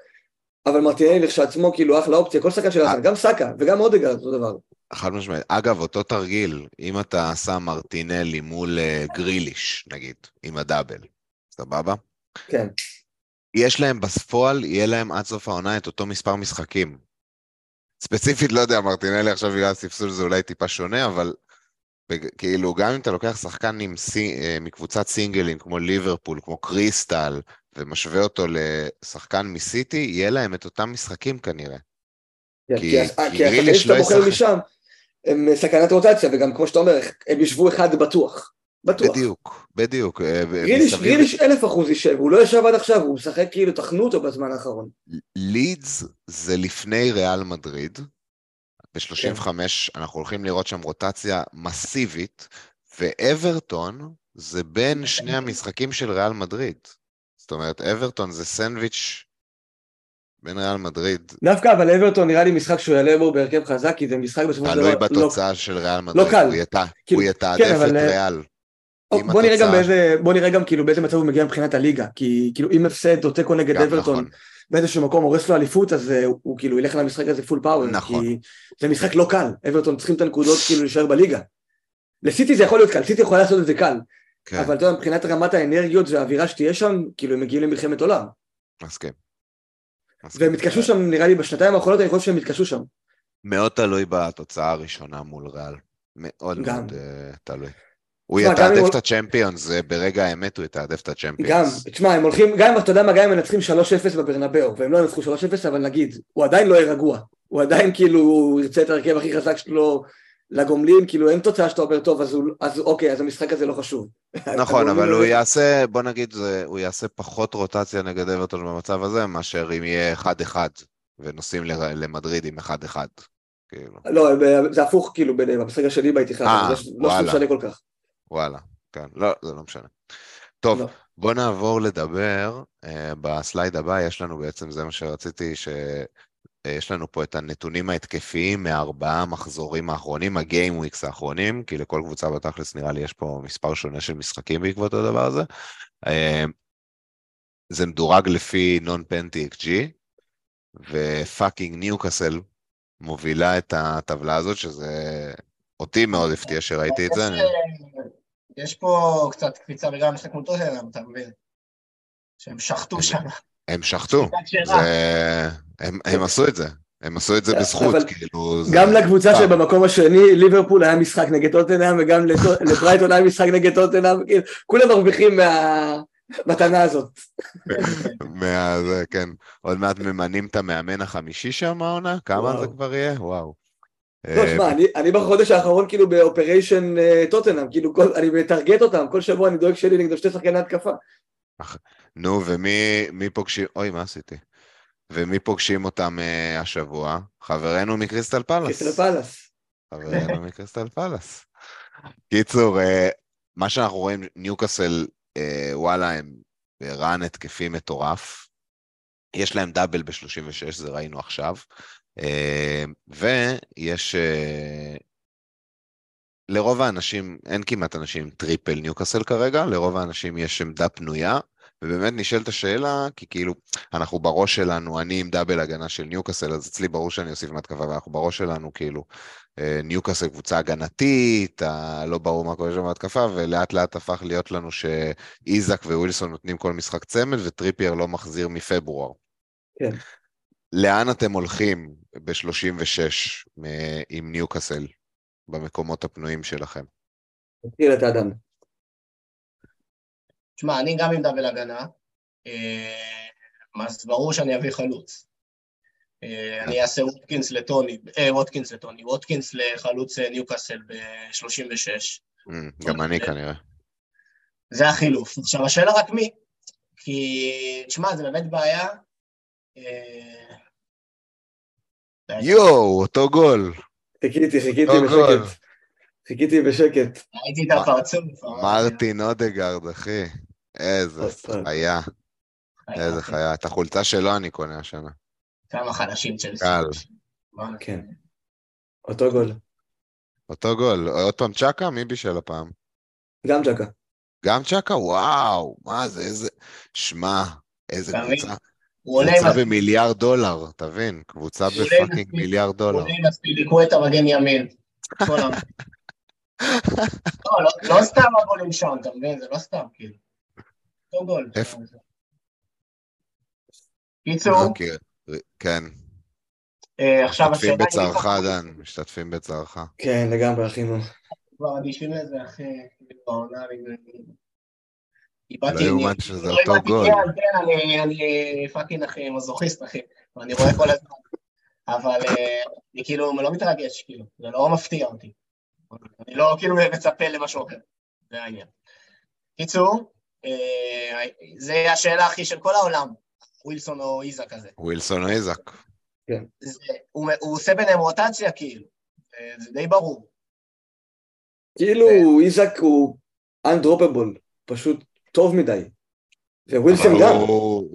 B: אבל מרטינלי לכשעצמו, כאילו, אחלה אופציה, כל שחקן של ארסנל, גם סאקה וגם אודגרד, אותו דבר.
A: חד משמעית. אגב, אותו תרגיל, אם אתה שם מרטינלי מול אה, גריליש, נגיד, עם הדאבל, סבבה?
B: כן.
A: יש להם בפועל, יהיה להם עד סוף העונה את אותו מספר משחקים. ספציפית, לא יודע, מרטינלי עכשיו בגלל הספסול זה אולי טיפה שונה, אבל כאילו, גם אם אתה לוקח שחקן עם סי, אה, מקבוצת סינגלים כמו ליברפול, כמו קריסטל, ומשווה אותו לשחקן מסיטי, יהיה להם את אותם משחקים כנראה.
B: כן,
A: כי-
B: כי השחקנים שאתה
A: לא
B: בוחר. משם, הם סכנת רוטציה, וגם כמו שאתה אומר, הם ישבו אחד בטוח. בטוח.
A: בדיוק, בדיוק. אה,
B: גריליש, גריליש אלף אחוז יישב, הוא לא ישב עד עכשיו, הוא משחק כאילו, טחנו אותו בזמן האחרון.
A: לידס זה לפני ריאל מדריד. ב-35 אנחנו הולכים לראות שם רוטציה מסיבית, ואברטון זה בין שני המשחקים של ריאל מדריד. זאת אומרת, אברטון זה סנדוויץ' בין ריאל מדריד,
B: דווקא, אבל אברטון נראה לי משחק שהוא יעלה בו בהרכב חזק, כי זה משחק בסופו של דבר...
A: תלוי
B: לא-
A: בתוצאה של ריאל מדריד.
B: קל.
A: הוא ית-
B: כאילו,
A: יתעדף
B: כן, אבל,
A: את
B: אה,
A: ריאל.
B: או,
A: אם
B: בוא נראה גם באיזה, בוא נראה גם כאילו באיזה מצב הוא מגיע מבחינת הליגה, כי כאילו אם הפסד או תיקו נגד אברטון
A: נכון.
B: באיזשהו מקום הורס לו אליפות, אז אה, הוא, הוא כאילו ילך למשחק הזה פול פאוור,
A: נכון.
B: כי זה משחק לא קל, אברטון צריכים את הנקודות כאילו להישאר בליגה. לסיטי זה יכול להיות קל, סיטי יכולה לעשות את זה קל,
A: כן,
B: אבל אתה יודע, מבחינת רמת האנרגיות והאווירה שתהיה שם, כאילו הם מגיעים למלחמת עולם.
A: מסכים. מסכים.
B: והם התקשו שם, נראה לי בשנתיים האחרונות, אני חושב שהם התקשו שם.
A: מאוד תלוי בתוצאה הראשונה מול ריאל. מאוד
B: גם.
A: מאוד uh, תלוי. הוא
B: גם
A: יתעדף את הצ'מפיונס, ברגע האמת הוא יתעדף את
B: גם,
A: הצ'מפיונס.
B: תשמע, הם הולכים, גם אם אתה יודע מה, גם אם הם מנצחים 3-0 בברנבאו, והם לא ינצחו 3-0, אבל נגיד, הוא עדיין לא יהיה רגוע. הוא עדיין כאילו, הוא ירצה את ההרכב הכי חזק שלו לגומלין, כאילו אין תוצאה שאתה אומר, טוב, אז, הוא, אז אוקיי, אז המשחק הזה לא חשוב.
A: נכון, אבל הוא יעשה, בוא נגיד, זה, הוא יעשה פחות רוטציה נגד אברטון במצב הזה, מאשר אם יהיה 1-1, ונוסעים למדריד עם 1-1. כאילו,
B: לא, זה הפוך כאילו ביניהם, המשחק השני באיתיחד,
A: אה,
B: זה לא. משנה כל כך.
A: וואלה, כן, לא, זה לא משנה. טוב,
B: לא.
A: בוא נעבור לדבר, uh, בסלייד הבא יש לנו בעצם, זה מה שרציתי, שיש לנו פה את הנתונים ההתקפיים מהארבעה מחזורים האחרונים, הגיים וויקס האחרונים, כי לכל קבוצה בתכלס נראה לי יש פה מספר שונה של משחקים בעקבות הדבר הזה. Uh, זה מדורג לפי non-penalty xG, ו fucking ניוקאסל מובילה את הטבלה הזאת, שזה אותי מאוד הפתיע שראיתי את זה.
C: יש פה קצת קפיצה בגלל המשחק מול טוטנאם, אתה מבין? שהם שחטו שם.
A: הם שחטו. זה... הם, הם עשו את זה, הם עשו את זה בזכות, כאילו... זה...
B: גם לקבוצה
A: פעם.
B: שבמקום השני, ליברפול היה משחק נגד טוטנאם, וגם לברייטון היה משחק נגד טוטנאם, כאילו, כולם מרוויחים מהמתנה הזאת.
A: מה... זה, כן, עוד מעט ממנים את המאמן החמישי שם העונה? כמה. זה כבר יהיה? וואו.
B: לא,
A: אה,
B: שמע, אני, אני בחודש האחרון כאילו באופריישן אה, טוטנאם, כאילו כל, אני מטרגט אותם, כל שבוע אני דואג שלי נגד שתי שחקני התקפה.
A: נו, ומי מי פוגשים... אוי, מה עשיתי? ומי פוגשים אותם אה, השבוע? חברינו מקריסטל פלאס.
B: קריסטל פלאס.
A: חברנו מקריסטל פלאס. קיצור, אה, מה שאנחנו רואים, ניוקאסל, אה, וואלה, הם ב run התקפי מטורף. יש להם double ב-36, זה ראינו עכשיו. אה, ויש... לרוב האנשים, אין כמעט אנשים triple ניוקאסל כרגע, לרוב האנשים יש עמדה פנויה, ובאמת נשאלת השאלה, כי כאילו, אנחנו בראש שלנו, אני עם double הגנה של ניוקאסל, אז אצלי ברור שאני אוסיף מהתקפה, ואנחנו בראש שלנו, כאילו, אה, ניוקאסל קבוצה הגנתית, לא ברור מה קורה שם בהתקפה, ולאט לאט הפך להיות לנו שאיזק ווילסון נותנים כל משחק צמד, וטריפייר לא מחזיר מפברואר.
B: כן.
A: לאן אתם הולכים ב-36 עם ניוקאסל במקומות הפנויים שלכם?
B: תתחיל את האדם.
C: תשמע, אני גם עם double הגנה, אה, אז ברור שאני אביא חלוץ. אה, אני אעשה ווטקינס לטוני, אה, ווטקינס לטוני, ווטקינס לחלוץ ניוקאסל ב-36.
A: גם אני כנראה.
C: זה החילוף. עכשיו, השאלה רק מי, כי, תשמע, זה באמת בעיה.
A: יואו, אותו גול.
B: חיכיתי, חיכיתי בשקט. חיכיתי בשקט.
C: ראיתי את הפרצוף.
A: מרטין אודגרד, אחי. איזה חיה. איזה חיה. את החולצה שלו אני קונה השנה.
C: כמה חלשים של
A: קל.
B: כן. אותו גול.
A: אותו גול. עוד פעם צ'קה? מי בישל הפעם?
B: גם צ'קה.
A: גם צ'קה? וואו, מה זה, איזה... שמע, איזה קבוצה.
C: קבוצה
A: במיליארד דולר, תבין, קבוצה בפאקינג מיליארד דולר.
C: הוא עולה מספיק לקרוא את המגן ימין. לא, לא, לא סתם הגולים שם, אתה מבין? זה לא סתם, כאילו. אותו גול. קיצור.
A: אוקיי, כן.
C: אה, עכשיו
A: השאלה... משתתפים בצערך, דן, משתתפים בצערך.
B: כן, לגמרי, אחינו.
C: כבר אדישים לזה, אחי, בעונה,
A: לא יאומן שזה אותו גול.
C: אני פאקינג אחי מזוכיסט, אחי, ואני רואה כל הזמן. אבל אה, אני כאילו לא מתרגש, כאילו, זה לא מפתיע אותי. אני לא כאילו מצפה למשהו אחר, זה העניין. קיצור, זה השאלה הכי של כל העולם, ווילסון או איזק הזה.
A: ווילסון או איזק.
B: כן.
C: הוא, הוא עושה ביניהם רוטציה כאילו, זה די ברור.
B: כאילו. איזק הוא אנדרופבול, פשוט טוב מדי. ווילסון גם.
A: הוא,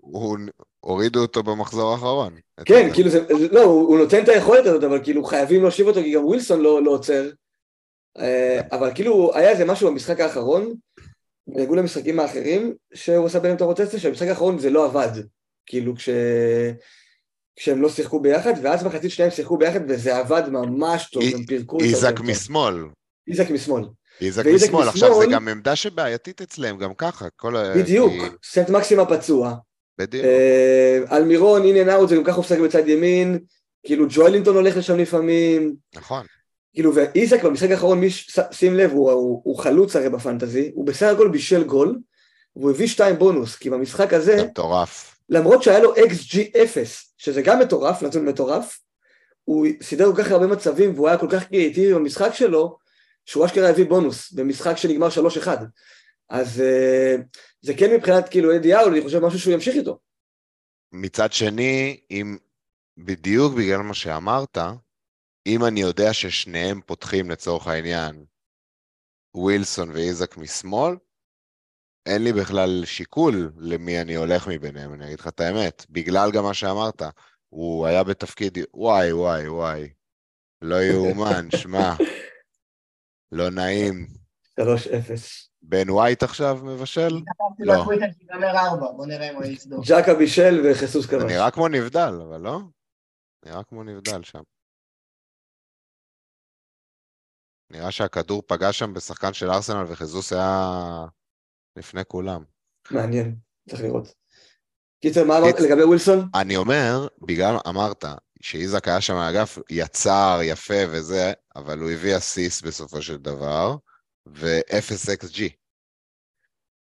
A: הוא, הורידו אותו במחזור האחרון.
B: כן, כאילו זה, לא, הוא, נותן את היכולת הזאת, אבל כאילו חייבים להושיב אותו, כי גם ווילסון לא, לא עוצר. אה, אבל כאילו היה איזה משהו במשחק האחרון, בניגוד למשחקים האחרים, שהוא עשה ביניהם את הרוטציה, שהמשחק האחרון זה לא עבד. כאילו כש... כשהם לא שיחקו ביחד, ואז מחצית שניהם שיחקו ביחד, וזה עבד ממש טוב, הם פירקו
A: את זה. איזק משמאל.
B: איזק משמאל.
A: איזק משמאל, עכשיו זה גם עמדה שבעייתית אצלם, גם ככה.
B: בדיוק, סן מקסימין פצוע.
A: בדיוק.
B: אלמירון, in and out, זה גם ככה משחק בצד ימין, כאילו ג'וילינטון הולך לשם לפעמים.
A: נכון.
B: כאילו, ואיזק במשחק האחרון, מי שים לב, הוא, הוא, הוא חלוץ הרי בפנטזי, הוא בסך הכל בישל גול, והוא הביא שתיים בונוס, כי במשחק הזה...
A: מטורף.
B: למרות שהיה לו XG 0, שזה גם מטורף, נתון מטורף, הוא סידר כל כך הרבה מצבים, והוא היה כל כך קריאיטיבי במשחק שלו, שהוא אשכרה הביא בונוס, במשחק שנגמר 3-1. אז uh, זה כן מבחינת כאילו אדי האול, אני חושב משהו שהוא ימשיך איתו.
A: מצד שני, אם בדיוק בגלל מה שאמרת, אם אני יודע ששניהם פותחים לצורך העניין ווילסון ואיזק משמאל, אין לי בכלל שיקול למי אני הולך מביניהם, אני אגיד לך את האמת. בגלל גם מה שאמרת, הוא היה בתפקיד, וואי, וואי, וואי. לא יאומן, שמע, לא נעים.
B: 3-0.
A: בן ווייט עכשיו מבשל?
C: לא.
B: ג'קה בישל וחיסוס כבש.
A: נראה כמו נבדל, אבל לא? נראה כמו נבדל שם. נראה שהכדור פגע שם בשחקן של ארסנל וחיזוס היה לפני כולם.
B: מעניין, צריך לראות. קיצר, מה אמרת לגבי ווילסון?
A: אני אומר, בגלל, אמרת, שאיזק היה שם האגף, יצר, יפה וזה, אבל הוא הביא אסיס בסופו של דבר, ו-0 XG.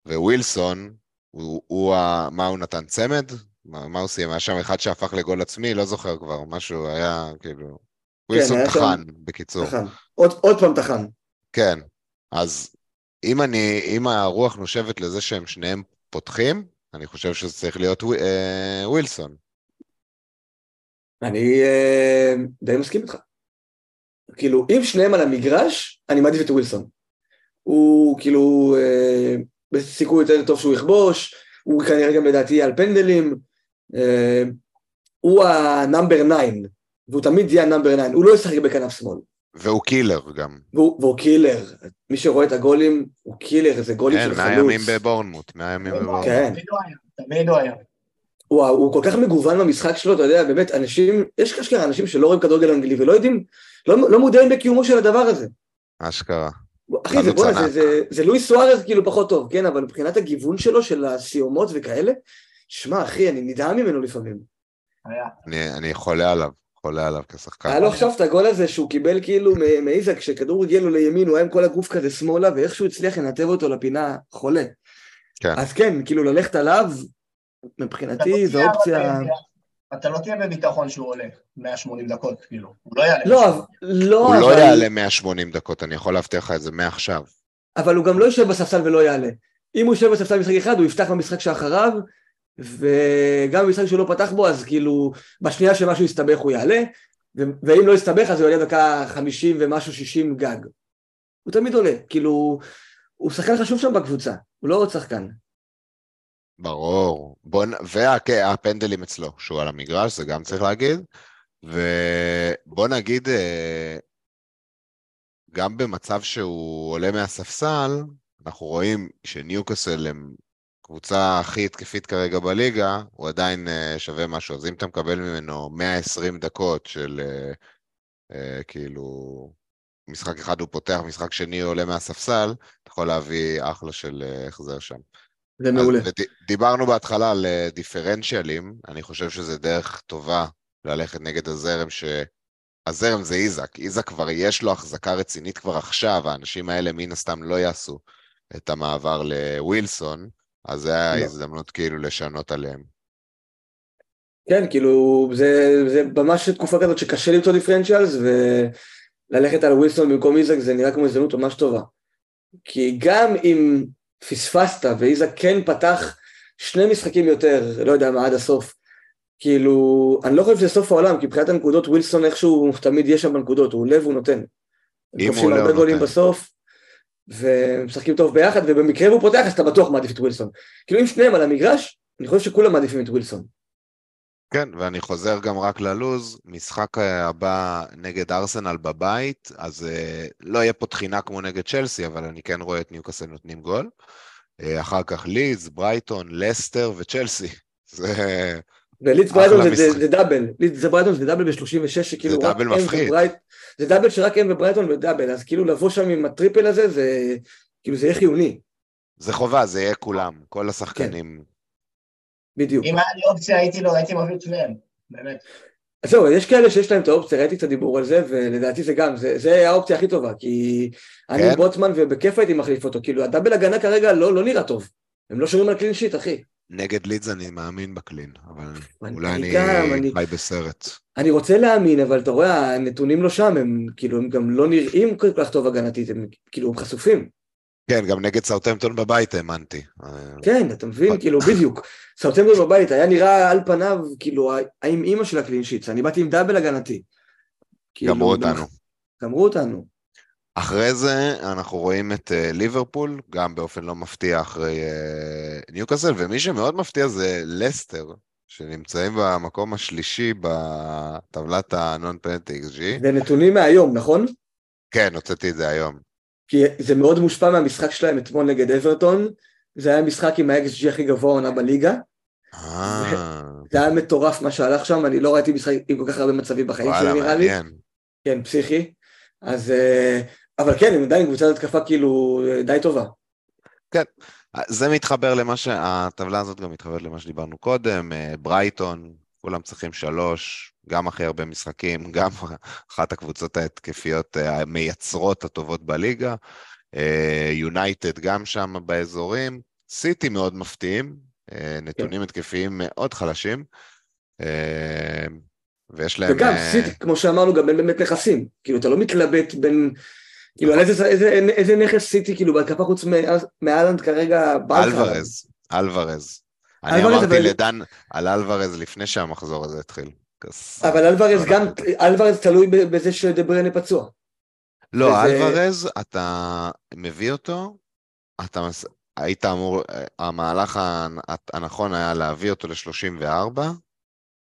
A: ווילסון, הוא, הוא ה... מה הוא נתן? צמד? מה, מה הוא סיים? היה שם אחד שהפך לגול עצמי? לא זוכר כבר, משהו היה כאילו... ווילסון כן, טחן, שם... בקיצור.
B: טחן. עוד, עוד פעם טחן.
A: כן, אז אם אני, אם הרוח נושבת לזה שהם שניהם פותחים, אני חושב שזה צריך להיות ו... אה, ווילסון.
B: אני אה, די מסכים איתך. כאילו, אם שניהם על המגרש, אני מעדיף את ווילסון. הוא כאילו, אה, בסיכוי יותר טוב שהוא יכבוש, הוא כנראה גם לדעתי על פנדלים, אה, הוא ה number 9, והוא תמיד יהיה ה number 9, הוא לא ישחק בכנף שמאל.
A: והוא killer גם.
B: והוא, והוא killer, מי שרואה את הגולים, הוא קילר, זה גולים
A: כן,
B: של חלוץ.
A: מהימים בבורנמוט, מהימים בבורנמוט.
B: כן.
C: תמיד הוא היה, תמיד הוא
B: כל כך מגוון במשחק שלו, אתה יודע, באמת, אנשים, יש אשכרה אנשים שלא רואים כדורגל אנגלי ולא יודעים, לא, לא מודעים בקיומו של הדבר הזה.
A: אשכרה.
B: אחי, זה, בוא'נה, זה. זה, זה לואיס סוארז כאילו פחות טוב, כן, אבל מבחינת הגיוון שלו, של הסיומות וכאלה, שמע, אחי, אני נדהם ממנו לפעמים.
C: היה.
A: אני, אני חולה עליו, חולה עליו כשחקן.
B: היה לו עכשיו את הגול הזה שהוא קיבל כאילו מ- מאיזק, כשכדור הגיע לו לימין, הוא היה עם כל הגוף כזה שמאלה, ואיכשהו הצליח לנתב אותו לפינה חולה.
A: כן.
B: אז כן, כאילו ללכת עליו, מבחינתי זו אופציה...
C: אתה לא תהיה בביטחון שהוא עולה 180 דקות, כאילו. הוא לא יעלה.
B: לא,
C: 180.
B: אבל- לא,
A: הוא לא
B: אבל-
A: יעלה 180 דקות, אני יכול להבטיח לך את זה מעכשיו.
B: אבל הוא גם לא יושב בספסל ולא יעלה. אם הוא יושב בספסל במשחק אחד, הוא יפתח במשחק שאחריו, וגם במשחק שהוא לא פתח בו, אז כאילו, בשנייה שמשהו יסתבך הוא יעלה, ו- ואם לא יסתבך אז הוא יעלה דקה 50 ומשהו 60 גג. הוא תמיד עולה, כאילו, הוא שחקן חשוב שם בקבוצה, הוא לא עוד שחקן.
A: ברור. בוא, נ- והפנדלים אצלו, שהוא על המגרש, זה גם צריך להגיד. ובוא נגיד, אה, גם במצב שהוא עולה מהספסל, אנחנו רואים שניוקאסל הם קבוצה הכי התקפית כרגע בליגה, הוא עדיין אה, שווה משהו. אז אם אתה מקבל ממנו 120 דקות של אה, אה, כאילו, משחק אחד הוא פותח, משחק שני הוא עולה מהספסל, אתה יכול להביא אחלה של החזר שם.
B: זה מעולה.
A: דיברנו בהתחלה על דיפרנציאלים, אני חושב שזה דרך טובה ללכת נגד הזרם ש... הזרם זה איזק, איזק כבר יש לו החזקה רצינית כבר עכשיו, האנשים האלה מן הסתם לא יעשו את המעבר לווילסון, אז זה היה
B: לא.
A: הזדמנות כאילו לשנות עליהם.
B: כן, כאילו, זה, זה ממש תקופה כזאת שקשה למצוא דיפרנציאלס, וללכת על ווילסון במקום איזק זה נראה כמו הזדמנות ממש טובה. כי גם אם פספסת ואיזק כן פתח שני משחקים יותר, לא יודע מה, עד הסוף, כאילו, אני לא חושב שזה סוף העולם, כי מבחינת הנקודות ווילסון איכשהו תמיד יש שם בנקודות, הוא עולה והוא נותן.
A: אם הוא עולה,
B: הרבה
A: הוא נותן.
B: בסוף, ומשחקים טוב ביחד, ובמקרה הוא פותח אז אתה בטוח מעדיף את ווילסון. כאילו אם שניהם על המגרש, אני חושב שכולם מעדיפים את ווילסון.
A: כן, ואני חוזר גם רק ללוז, משחק אה, הבא נגד ארסנל בבית, אז אה, לא יהיה פה חגיגה כמו נגד צ'לסי, אבל אני כן רואה את ניוקאסל נותנים גול. אה, אחר כך לידס, ברייטון, לסטר וצ'לסי. זה...
B: ולידס
A: אחלה
B: ברייטון זה, זה,
A: משחק.
B: זה double, לידס זה ברייטון זה double ב-36 שכאילו
A: זה
B: רק
A: מפחיד.
B: וברייט, זה double שרק הם וברייטון ו double, אז כאילו לבוא שם עם ה triple הזה זה כאילו זה יהיה חיוני,
A: זה חובה, זה יהיה כולם, כל השחקנים.
B: בדיוק.
C: אם היה לי אופציה, הייתי לא, הייתי מביא את שניהם, באמת.
B: אז זהו, יש כאלה שיש להם את האופציה, ראיתי את הדיבור על זה, ולדעתי זה גם, זה, זה האופציה הכי טובה, כי אני
A: כן?
B: בוטמן ובכיף הייתי מחליף אותו, כאילו ה double הגנה כרגע לא, לא נראה טוב, הם לא שומרים על clean sheet אחי.
A: נגד לידס אני מאמין ב clean, אבל
B: אני-
A: אולי
B: אני
A: אני
B: גם, אני-
A: חי בסרט.
B: אני רוצה להאמין, אבל אתה רואה, הנתונים לא שם, הם כאילו, הם גם לא נראים כל כך טוב הגנתית, הם כאילו, הם חשופים.
A: כן, גם נגד סאוטהמפטון בבית האמנתי.
B: כן, אתה מבין, כאילו, בדיוק. סאוטהמפטון בבית, היה נראה על פניו, כאילו, האם-אימא של ה clean sheets, אני באתי עם double הגנתי. כאילו,
A: גמרו אותנו.
B: גמרו אותנו.
A: אחרי זה אנחנו רואים את אה, ליברפול, גם באופן לא מפתיע אחרי אה, ניוקאסל, ומי שמאוד מפתיע זה לסטר, שנמצאים במקום השלישי בטבלת הנון פנטי XG.
B: זה נתונים מהיום, נכון?
A: כן, הוצאתי את זה היום.
B: כי זה מאוד מושפע מהמשחק שלהם אתמול נגד אברטון, זה היה משחק עם ה-XG הכי גבוה עונה בליגה,
A: אה,
B: זה היה מטורף מה שהלך שם, אני לא ראיתי משחק עם כל כך הרבה מצבים בחיים שלי נראה לי. כן, פסיכי. אז, אבל כן, הם עדיין קבוצת התקפה כאילו אה, די טובה.
A: זה מתחבר למה ש... הטבלה הזאת גם מתחברת למה שדיברנו קודם, אה, ברייטון, כולם צריכים שלוש, גם הכי הרבה משחקים, גם אחת הקבוצות ההתקפיות אה, המייצרות הטובות בליגה, אה, יונייטד גם שם באזורים, סיטי מאוד מפתיעים, אה, נתונים התקפיים מאוד חלשים, אה, ויש להם...
B: וגם
A: אה,
B: סיטי, כמו שאמרנו, גם אין באמת נכסים. כאילו, אתה לא מתלבט בין... כאילו, על איזה, איזה, איזה נכס סיטי, כאילו, בהתקפה חוץ מאל- מאלנד כרגע.
A: אלוורז, אלוורז. אני אמרתי לדן על אלוורז לפני שהמחזור הזה התחיל.
B: אבל אלוורז
A: לא
B: גם. אלוורז תלוי בזה שדבריינה פצוע.
A: לא, אלוורז, אתה מביא אותו, אתה מס... היית אמור, המהלך הנ- הנכון היה להביא אותו ל-34,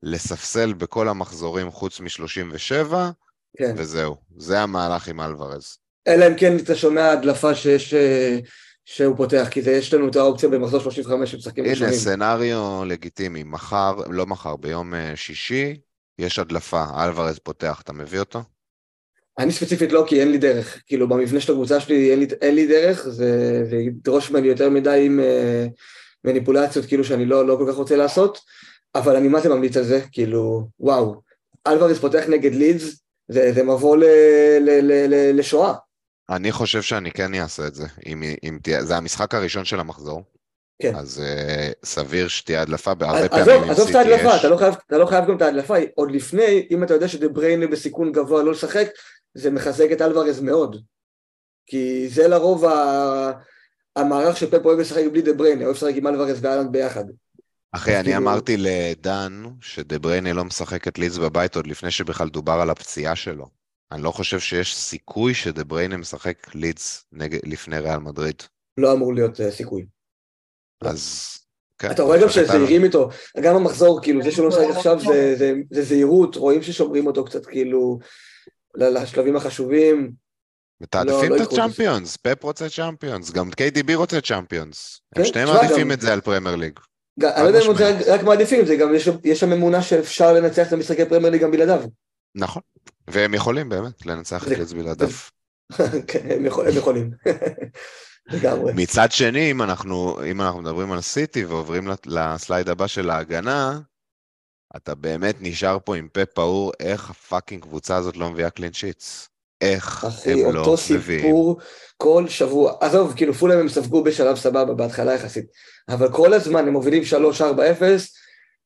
A: לספסל בכל המחזורים חוץ מ-37,
B: כן.
A: וזהו. זה המהלך עם אלוורז.
B: אלא אם כן אתה שומע הדלפה שיש, אה, שהוא פותח, כי זה, יש לנו את האופציה במחזור 35 שמשחקים
A: הנה,
B: ראשונים.
A: סצנריו לגיטימי. מחר, לא מחר, ביום אה, שישי, יש הדלפה, אלוורז פותח, אתה מביא אותו?
B: אני ספציפית לא, כי אין לי דרך. כאילו, במבנה של הקבוצה שלי אין לי, אין לי דרך, זה, זה ידרוש ממני יותר מדי עם אה, מניפולציות, כאילו, שאני לא, לא כל כך רוצה לעשות, אבל אני מה זה ממליץ על זה, כאילו, וואו. אלוורז פותח נגד לידס, זה, זה מבוא ל, ל, ל, ל, לשואה.
A: אני חושב שאני כן אעשה את זה. אם, אם תהיה, זה המשחק הראשון של המחזור.
B: כן.
A: אז uh, סביר שתהיה הדלפה, בהרבה
B: עזוב,
A: פעמים עם
B: עזוב את ההדלפה. אתה לא, חייב, אתה לא חייב גם את ההדלפה, עוד לפני, אם אתה יודע שדה בריינה בסיכון גבוה לא לשחק, זה מחזק את אלוורז מאוד. כי זה לרוב ה... המערך שפפ אוהב לשחק בלי דה בריינה, אוהב לשחק עם אלוורז ואלנד ביחד.
A: אחי, אני
B: כאילו-
A: אמרתי לדן שדבריינה לא משחק את לידס בבית עוד לפני שבכלל דובר על הפציעה שלו. אני לא חושב שיש סיכוי שדבריינה משחק לידס נגד, לפני ריאל מדריד.
B: לא אמור להיות uh, סיכוי. לא.
A: אז... כן,
B: אתה רואה גם שזהירים איתו, גם המחזור, כאילו, זה שהוא לא משחק
C: לא,
B: עכשיו
C: לא.
B: זה- זה- זה זהירות, רואים ששומרים אותו קצת, כאילו, לשלבים החשובים.
A: מתעדפים
B: לא
A: את
B: ייקחו את
A: הצ'אמפיונס, פפ רוצה צ'אמפיונס, גם KDB רוצה צ'אמפיונס.
B: כן,
A: הם שניהם מעדיפים
B: גם-
A: את זה על פרמייר ליג.
B: אני לא יודע אם זה. רק- מעדיפים, זה גם, יש שם אמונה שאפשר לנצח את המשחקי פרמייר ליג גם בלעדיו.
A: נכון. והם יכולים באמת לנצח את לידס בלעדיו.
B: כן, הם יכול- הם יכולים. לגמרי.
A: מצד שני, אם אנחנו, אם אנחנו מדברים על סיטי ועוברים לסלייד הבא של ההגנה, אתה באמת נשאר פה עם פה פעור, איך ה fucking קבוצה הזאת לא מביאה clean sheets? איך
B: אחי,
A: הם לא
B: אותו
A: מביאים?
B: סיפור כל שבוע. עזוב, כאילו פולאם הם ספגו בשלב סבבה בהתחלה יחסית, אבל כל הזמן הם מובילים 3-4-0,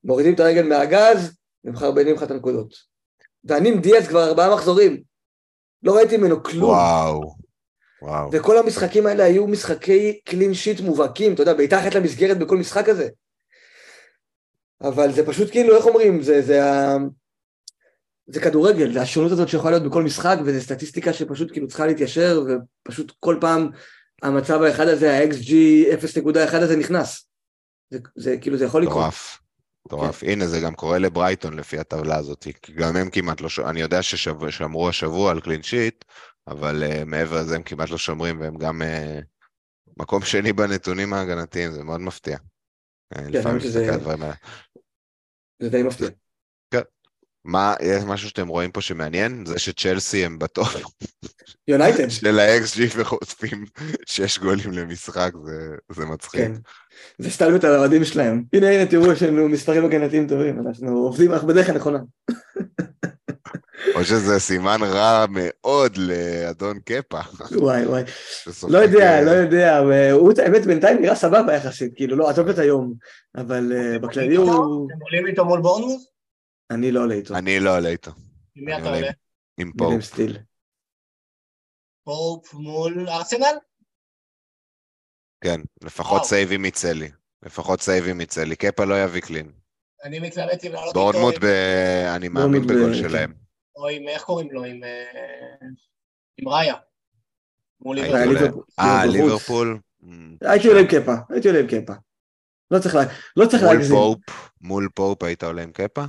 B: מורידים את הרגל מהגז, ומחרבנים לך את הנקודות. ואני עם דיאז כבר ארבעה מחזורים. לא ראיתי ממנו כלום.
A: וואו, וואו.
B: וכל המשחקים האלה היו משחקי קלין שיט מובהקים, אתה יודע, בעיטה אחת למסגרת בכל משחק הזה. אבל זה פשוט כאילו, איך אומרים, זה, זה, ה... זה כדורגל, זה השונות הזאת שיכולה להיות בכל משחק, וזו סטטיסטיקה שפשוט כאילו צריכה להתיישר, ופשוט כל פעם המצב האחד הזה, ה-XG 0.1 הזה נכנס. זה, זה כאילו, זה יכול לקרות.
A: מטורף. מטורף. הנה, זה גם קורה לברייטון לפי הטבלה הזאת, גם הם כמעט לא... ש- אני יודע ששמרו השבוע על קלין שיט, אבל uh, מעבר לזה הם כמעט לא שומרים, והם גם uh, מקום שני בנתונים ההגנתיים, זה מאוד מפתיע. Uh, לפעמים
B: האמת שזה-. זה די מפתיע.
A: מה, יש משהו שאתם רואים פה שמעניין? זה שצ'לסי הם בטופ
B: יונייטד,
A: של ה-XG וחוטפים שש גולים למשחק, זה, זה מצחיק.
B: כן. זה סטלבט על האוהדים שלהם. הנה, הנה, תראו, יש לנו מספרים הגנתיים טובים, אנחנו עובדים, אנחנו בדרך הנכונה.
A: או שזה סימן רע מאוד לאדון קפה.
B: וואי, וואי.
A: שסופג,
B: לא יודע, לא יודע, הוא האמת בינתיים נראה סבבה יחסית, כאילו לא, עזוב את היום, אבל אה, בכללי הוא...
C: אתם עולים איתו מול בורנמוט?
B: אני לא עולה איתו,
A: אני לא עולה איתו,
C: עם מי אתה
A: עולה? עם פופ.
B: סטיל.
C: פופ מול ארסנל?
A: כן, לפחות. סייבים מצלי. לפחות save-ים מצ'לסי. קפה לא יביא clean.
C: אני מתלבט אם לעלות איתו,
A: בורנמוט. אני מאמין בגול שלהם.
C: או עם, איך קוראים לו? עם אה, עם ראיה.
B: אה,
C: ליברפול.
B: הייתי עולה עם קפה, הייתי עולה עם קפה. לא צריך לא צריך
A: מול
B: להגזים.
A: פופ, מול פופ היית עולה עם קפה?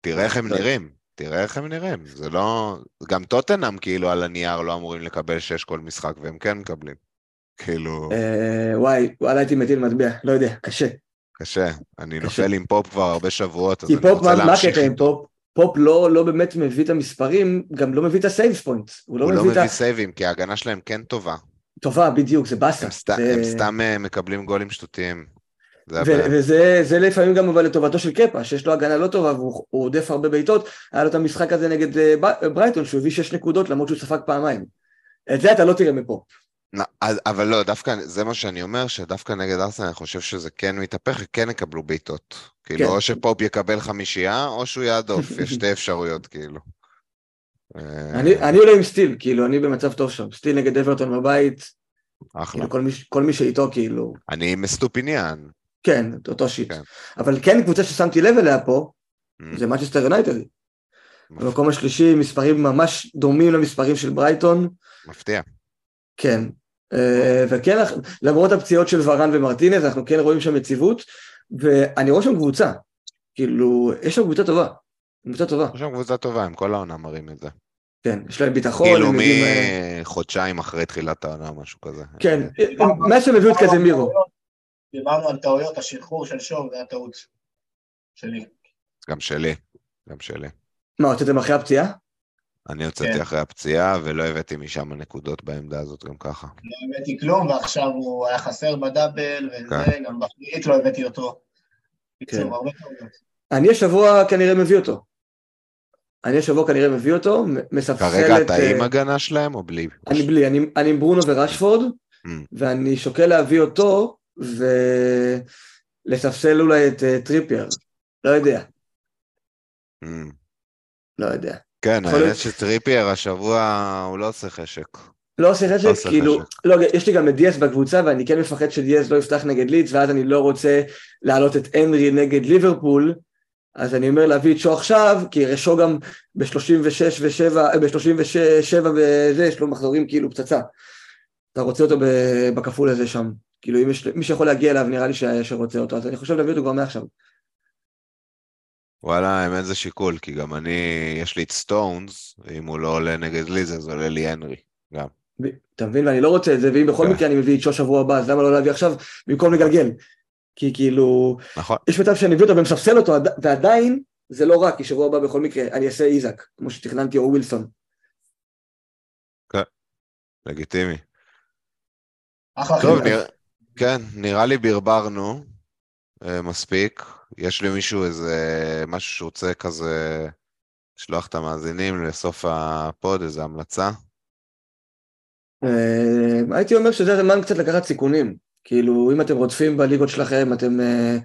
A: תראה איך הם. נראים, תראה איך הם נראים. זה לא... גם טוטנאם כאילו על הנייר לא אמורים לקבל שש כל משחק, והם כן מקבלים. כאילו,
B: אה, וואי, וואלה הייתי מטיל מטבע, לא יודע, קשה.
A: קשה. אני. נופל עם פופ כבר הרבה שבועות, אז
B: כי
A: אני
B: פופ,
A: רוצה
B: מה מה
A: להמשיך
B: הקטע עם
A: איתו.
B: פופ? פופ לא לא באמת מביא את המספרים, גם לא מביא את ה saves point. הוא לא
A: הוא לא
B: מביא.
A: save-ים, כי ההגנה שלהם כן טובה.
B: טובה, בדיוק, זה באסה.
A: הם סת-
B: זה-
A: הם סתם אה, מקבלים גולים שטותיים.
B: וזה זה לפעמים גם אבל לטובתו של קפה, שיש לו הגנה לא טובה והוא הוא עודף הרבה בעיטות, היה לו את המשחק הזה נגד אה, ברייטון שהוא הביא שש נקודות למרות שהוא ספג פעמיים. את זה אתה לא תראה
A: מפופ. אבל לא, דווקא זה מה שאני אומר, שדווקא נגד ארסנל אני חושב שזה כן מתהפך, כן יקבלו בעיטות. כאילו,
B: כן.
A: או שפופ יקבל חמישייה, או שהוא יהדוף, יש שתי אפשרויות, כאילו. אה,
B: אני אני עולה עם סטיל, כאילו אני במצב טוב שם, סטיל נגד אברטון בבית,
A: אחלה.
B: כאילו כל מי ש- כל מי שאיתו כאילו,
A: אני עם אסטופיניאן.
B: כן, אותו shit.
A: כן.
B: אבל כן קבוצה ששמתי לב אליה פה,
A: Mm.
B: זה מנצ'סטר יונייטד. במקום השלישי, מספרים ממש דומים למספרים של ברייטון.
A: מפתיע.
B: כן. אה, וכן, למרות הפציעות של ורן ומרטינז, אנחנו כן רואים שם יציבות, ואני רואה שם קבוצה. כאילו, יש שם קבוצה טובה. קבוצה טובה.
A: יש שם קבוצה טובה, הם כל העונה מראים את זה.
B: כן, יש להם ביטחון.
A: כאילו
B: אה,
A: מחודשיים אחרי תחילת העונה, משהו כזה.
B: כן, מאז שהם הביאו את קזמירו.
C: דיברנו על טעויות, השחרור של שוב, זה הטעות שלי.
A: גם שלי, גם שלי.
B: מה, הוצאתם אחרי הפציעה?
A: אני הוצאתי
C: כן.
A: אחרי הפציעה, ולא הבאתי משם נקודות בעמדה הזאת גם ככה.
C: לא הבאתי כלום, ועכשיו הוא היה חסר ב double, וזה,
A: כן.
C: גם בפנים לא הבאתי אותו.
B: כן.
C: בקיצור, הרבה טעויות.
B: אני השבוע כנראה מביא אותו. אני השבוע כנראה מביא אותו, מספסל
A: כרגע
B: את...
A: אתה עם
B: אה,
A: הגנה שלהם או בלי?
B: אני בלי, אני, אני עם ברונו ורשפורד,
A: Mm.
B: ואני שוקל להביא אותו, ולספסל אולי את אה, טריפייר. לא יודע,
A: Mm.
B: לא יודע.
A: כן, האמת שטריפייר השבוע הוא לא עושה חשק.
B: לא עושה
A: לא
B: חשק,
A: עושה
B: כאילו,
A: חשק.
B: לא, יש לי גם את דיאס בקבוצה, ואני כן מפחד שדיאס לא יפתח נגד לידס, ואז אני לא רוצה להעלות את הנרי נגד ליברפול, אז אני אומר להביא את שו עכשיו, כי שו גם ב-36 ו-7, ב-37 וזה, יש לו מחזורים כאילו פצצה. אתה רוצה אותו בכפול הזה שם. כאילו, אם יש, מי שיכול להגיע אליו, נראה לי ש- שרוצה אותו, אז אני חושב להביא אותו כבר מעכשיו.
A: וואלה, האמת זה שיקול, כי גם אני, יש לי את סטונס, ואם הוא לא עולה נגד ליז, אז עולה לי הנרי, גם.
B: אתה מבין? ואני לא רוצה את זה, ואם בכל
A: כן.
B: מקרה אני מביא את שו שבוע הבא, אז למה לא להביא עכשיו במקום לגלגל? כי כאילו,
A: נכון.
B: יש מצב שאני אביא אותו ומספסל אותו, עד- ועדיין זה לא רע, כי שבוע הבא בכל מקרה אני אעשה איזק, כמו שתכננתי, או ווילסון.
A: לגיטימי.
C: אחלה.
A: נראה, כן, נראה לי ברברנו אה, מספיק. יש למישהו איזה משהו שרוצה כזה לשלוח את המאזינים לסוף הפוד, איזה המלצה?
B: אה, הייתי אומר שזה הזמן קצת לקחת סיכונים. כאילו, אם אתם רודפים בליגות שלכם, אתם אה,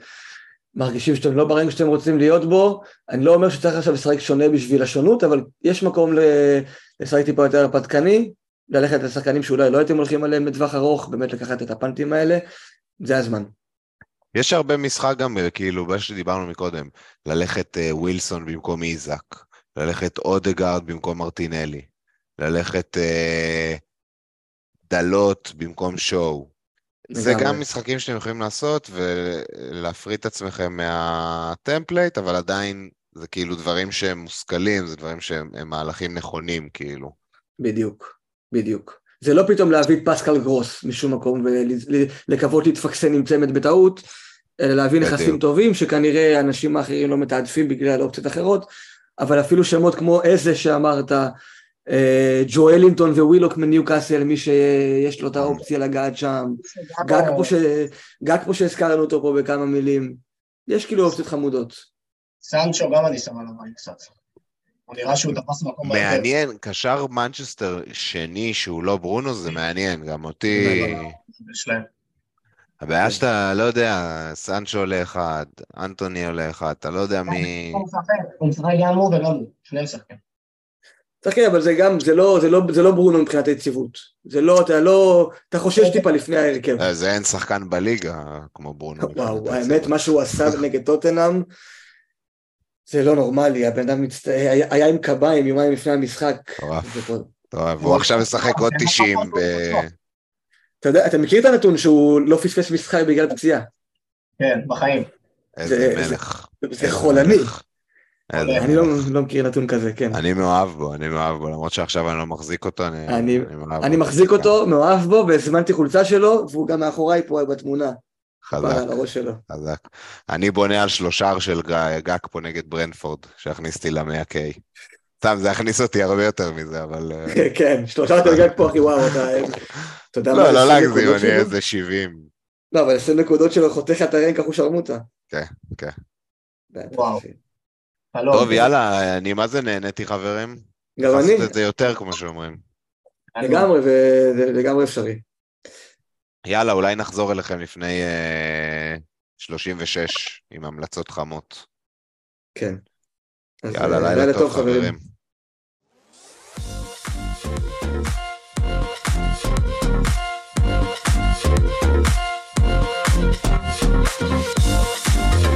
B: מרגישים שאתם לא ב range שאתם רוצים להיות בו, אני לא אומר שצריך עכשיו לשחק שונה בשביל השונות, אבל יש מקום לשחק טיפה יותר הרפתקני, ללכת לשחקנים שאולי לא הייתם הולכים עליהם לטווח ארוך, באמת לקחת את הפאנטים האלה, זה הזמן.
A: יש הרבה משחק גם, כאילו, מה שדיברנו מקודם, ללכת אה, ווילסון במקום איזק, ללכת אודגרד במקום מרטינלי, ללכת אה, דלות במקום שואו. זה. גם משחקים שאתם יכולים לעשות ולהפריד את עצמכם מהטמפלייט, אבל עדיין זה כאילו דברים שהם מושכלים, זה דברים שהם הם מהלכים נכונים, כאילו.
B: בדיוק, בדיוק. זה לא פתאום להביא פסקל גרוס משום מקום ולקוות להתפקסן עם צמד בטעות, אלא להביא. נכסים טובים שכנראה האנשים האחרים לא מתעדפים בגלל אופציות אחרות, אבל אפילו שמות כמו איזה שאמרת, אה, ג'ואלינטון ווילוק מניוקאסל, מי שיש לו את האופציה לגעת שם, גג פה, פה שהזכרנו אותו פה בכמה מילים, יש כאילו אופציות חמודות.
C: סנצ'ו גם אני שם עליו קצת. הוא נראה שהוא תפס מקום בהרכב.
A: מעניין, קשר מנצ'סטר שני שהוא לא ברונו זה מעניין, גם אותי...
C: שלהם.
A: הבעיה שאתה לא יודע, סנצ'ו עולה אחד, אנטוני עולה אחד, אתה לא יודע מי...
C: הוא משחק, הוא משחק גם הוא וגם הוא, שניהם משחקים.
B: צריך אבל זה גם, זה לא, זה לא, זה לא ברונו מבחינת היציבות. זה לא, אתה לא, אתה חושש טיפה לפני ההרכב.
A: אה, זה אין שחקן בליגה כמו ברונו.
B: וואו, האמת. מה שהוא עשה נגד טוטנאם, זה לא נורמלי, הבן אדם מצט... היה, היה עם קביים יומיים לפני המשחק.
A: מטורף. והוא עכשיו משחק עוד 90 ב...
B: אתה יודע, אתה מכיר את הנתון שהוא לא פספס משחק בגלל פציעה?
C: כן, בחיים.
A: איזה
B: זה-
A: מלך.
B: זה
A: איזה
B: חולני. אני לא. לא מכיר נתון כזה, כן.
A: אני מאוהב בו, אני מאוהב בו, למרות שעכשיו אני לא מחזיק אותו, אני
B: אני-
A: מאוהב
B: אני
A: בו.
B: מחזיק אותו, מאוהב בו, והזמנתי חולצה שלו, והוא גם מאחוריי פה בתמונה,
A: חזק,
B: על הראש שלו.
A: חזק. אני בונה על שלושה של גג פה נגד ברנפורד, שיכניס אותי ל-100K. סתם, זה יכניס אותי הרבה יותר מזה, אבל... אה,
B: כן, שלושה יותר גג פה, אחי, וואו, אתה... אתה יודע מה,
A: לא, לא
B: 20
A: להגזים, אני? איזה 70.
B: לא, אבל 20 נקודות שלו חותך את הרנק אחו שרמוטה.
A: כן, כן.
C: וואו. חלום.
A: טוב, יאללה, אני מה זה נהניתי, חברים?
B: גם אני,
A: לעשות את זה יותר, כמו שאומרים.
B: לגמרי, וזה לגמרי אפשרי.
A: יאללה, אולי נחזור אליכם לפני אה, 36 עם המלצות חמות.
B: כן.
A: יאללה,
B: אה,
A: לילה טוב, חברים.
D: Thank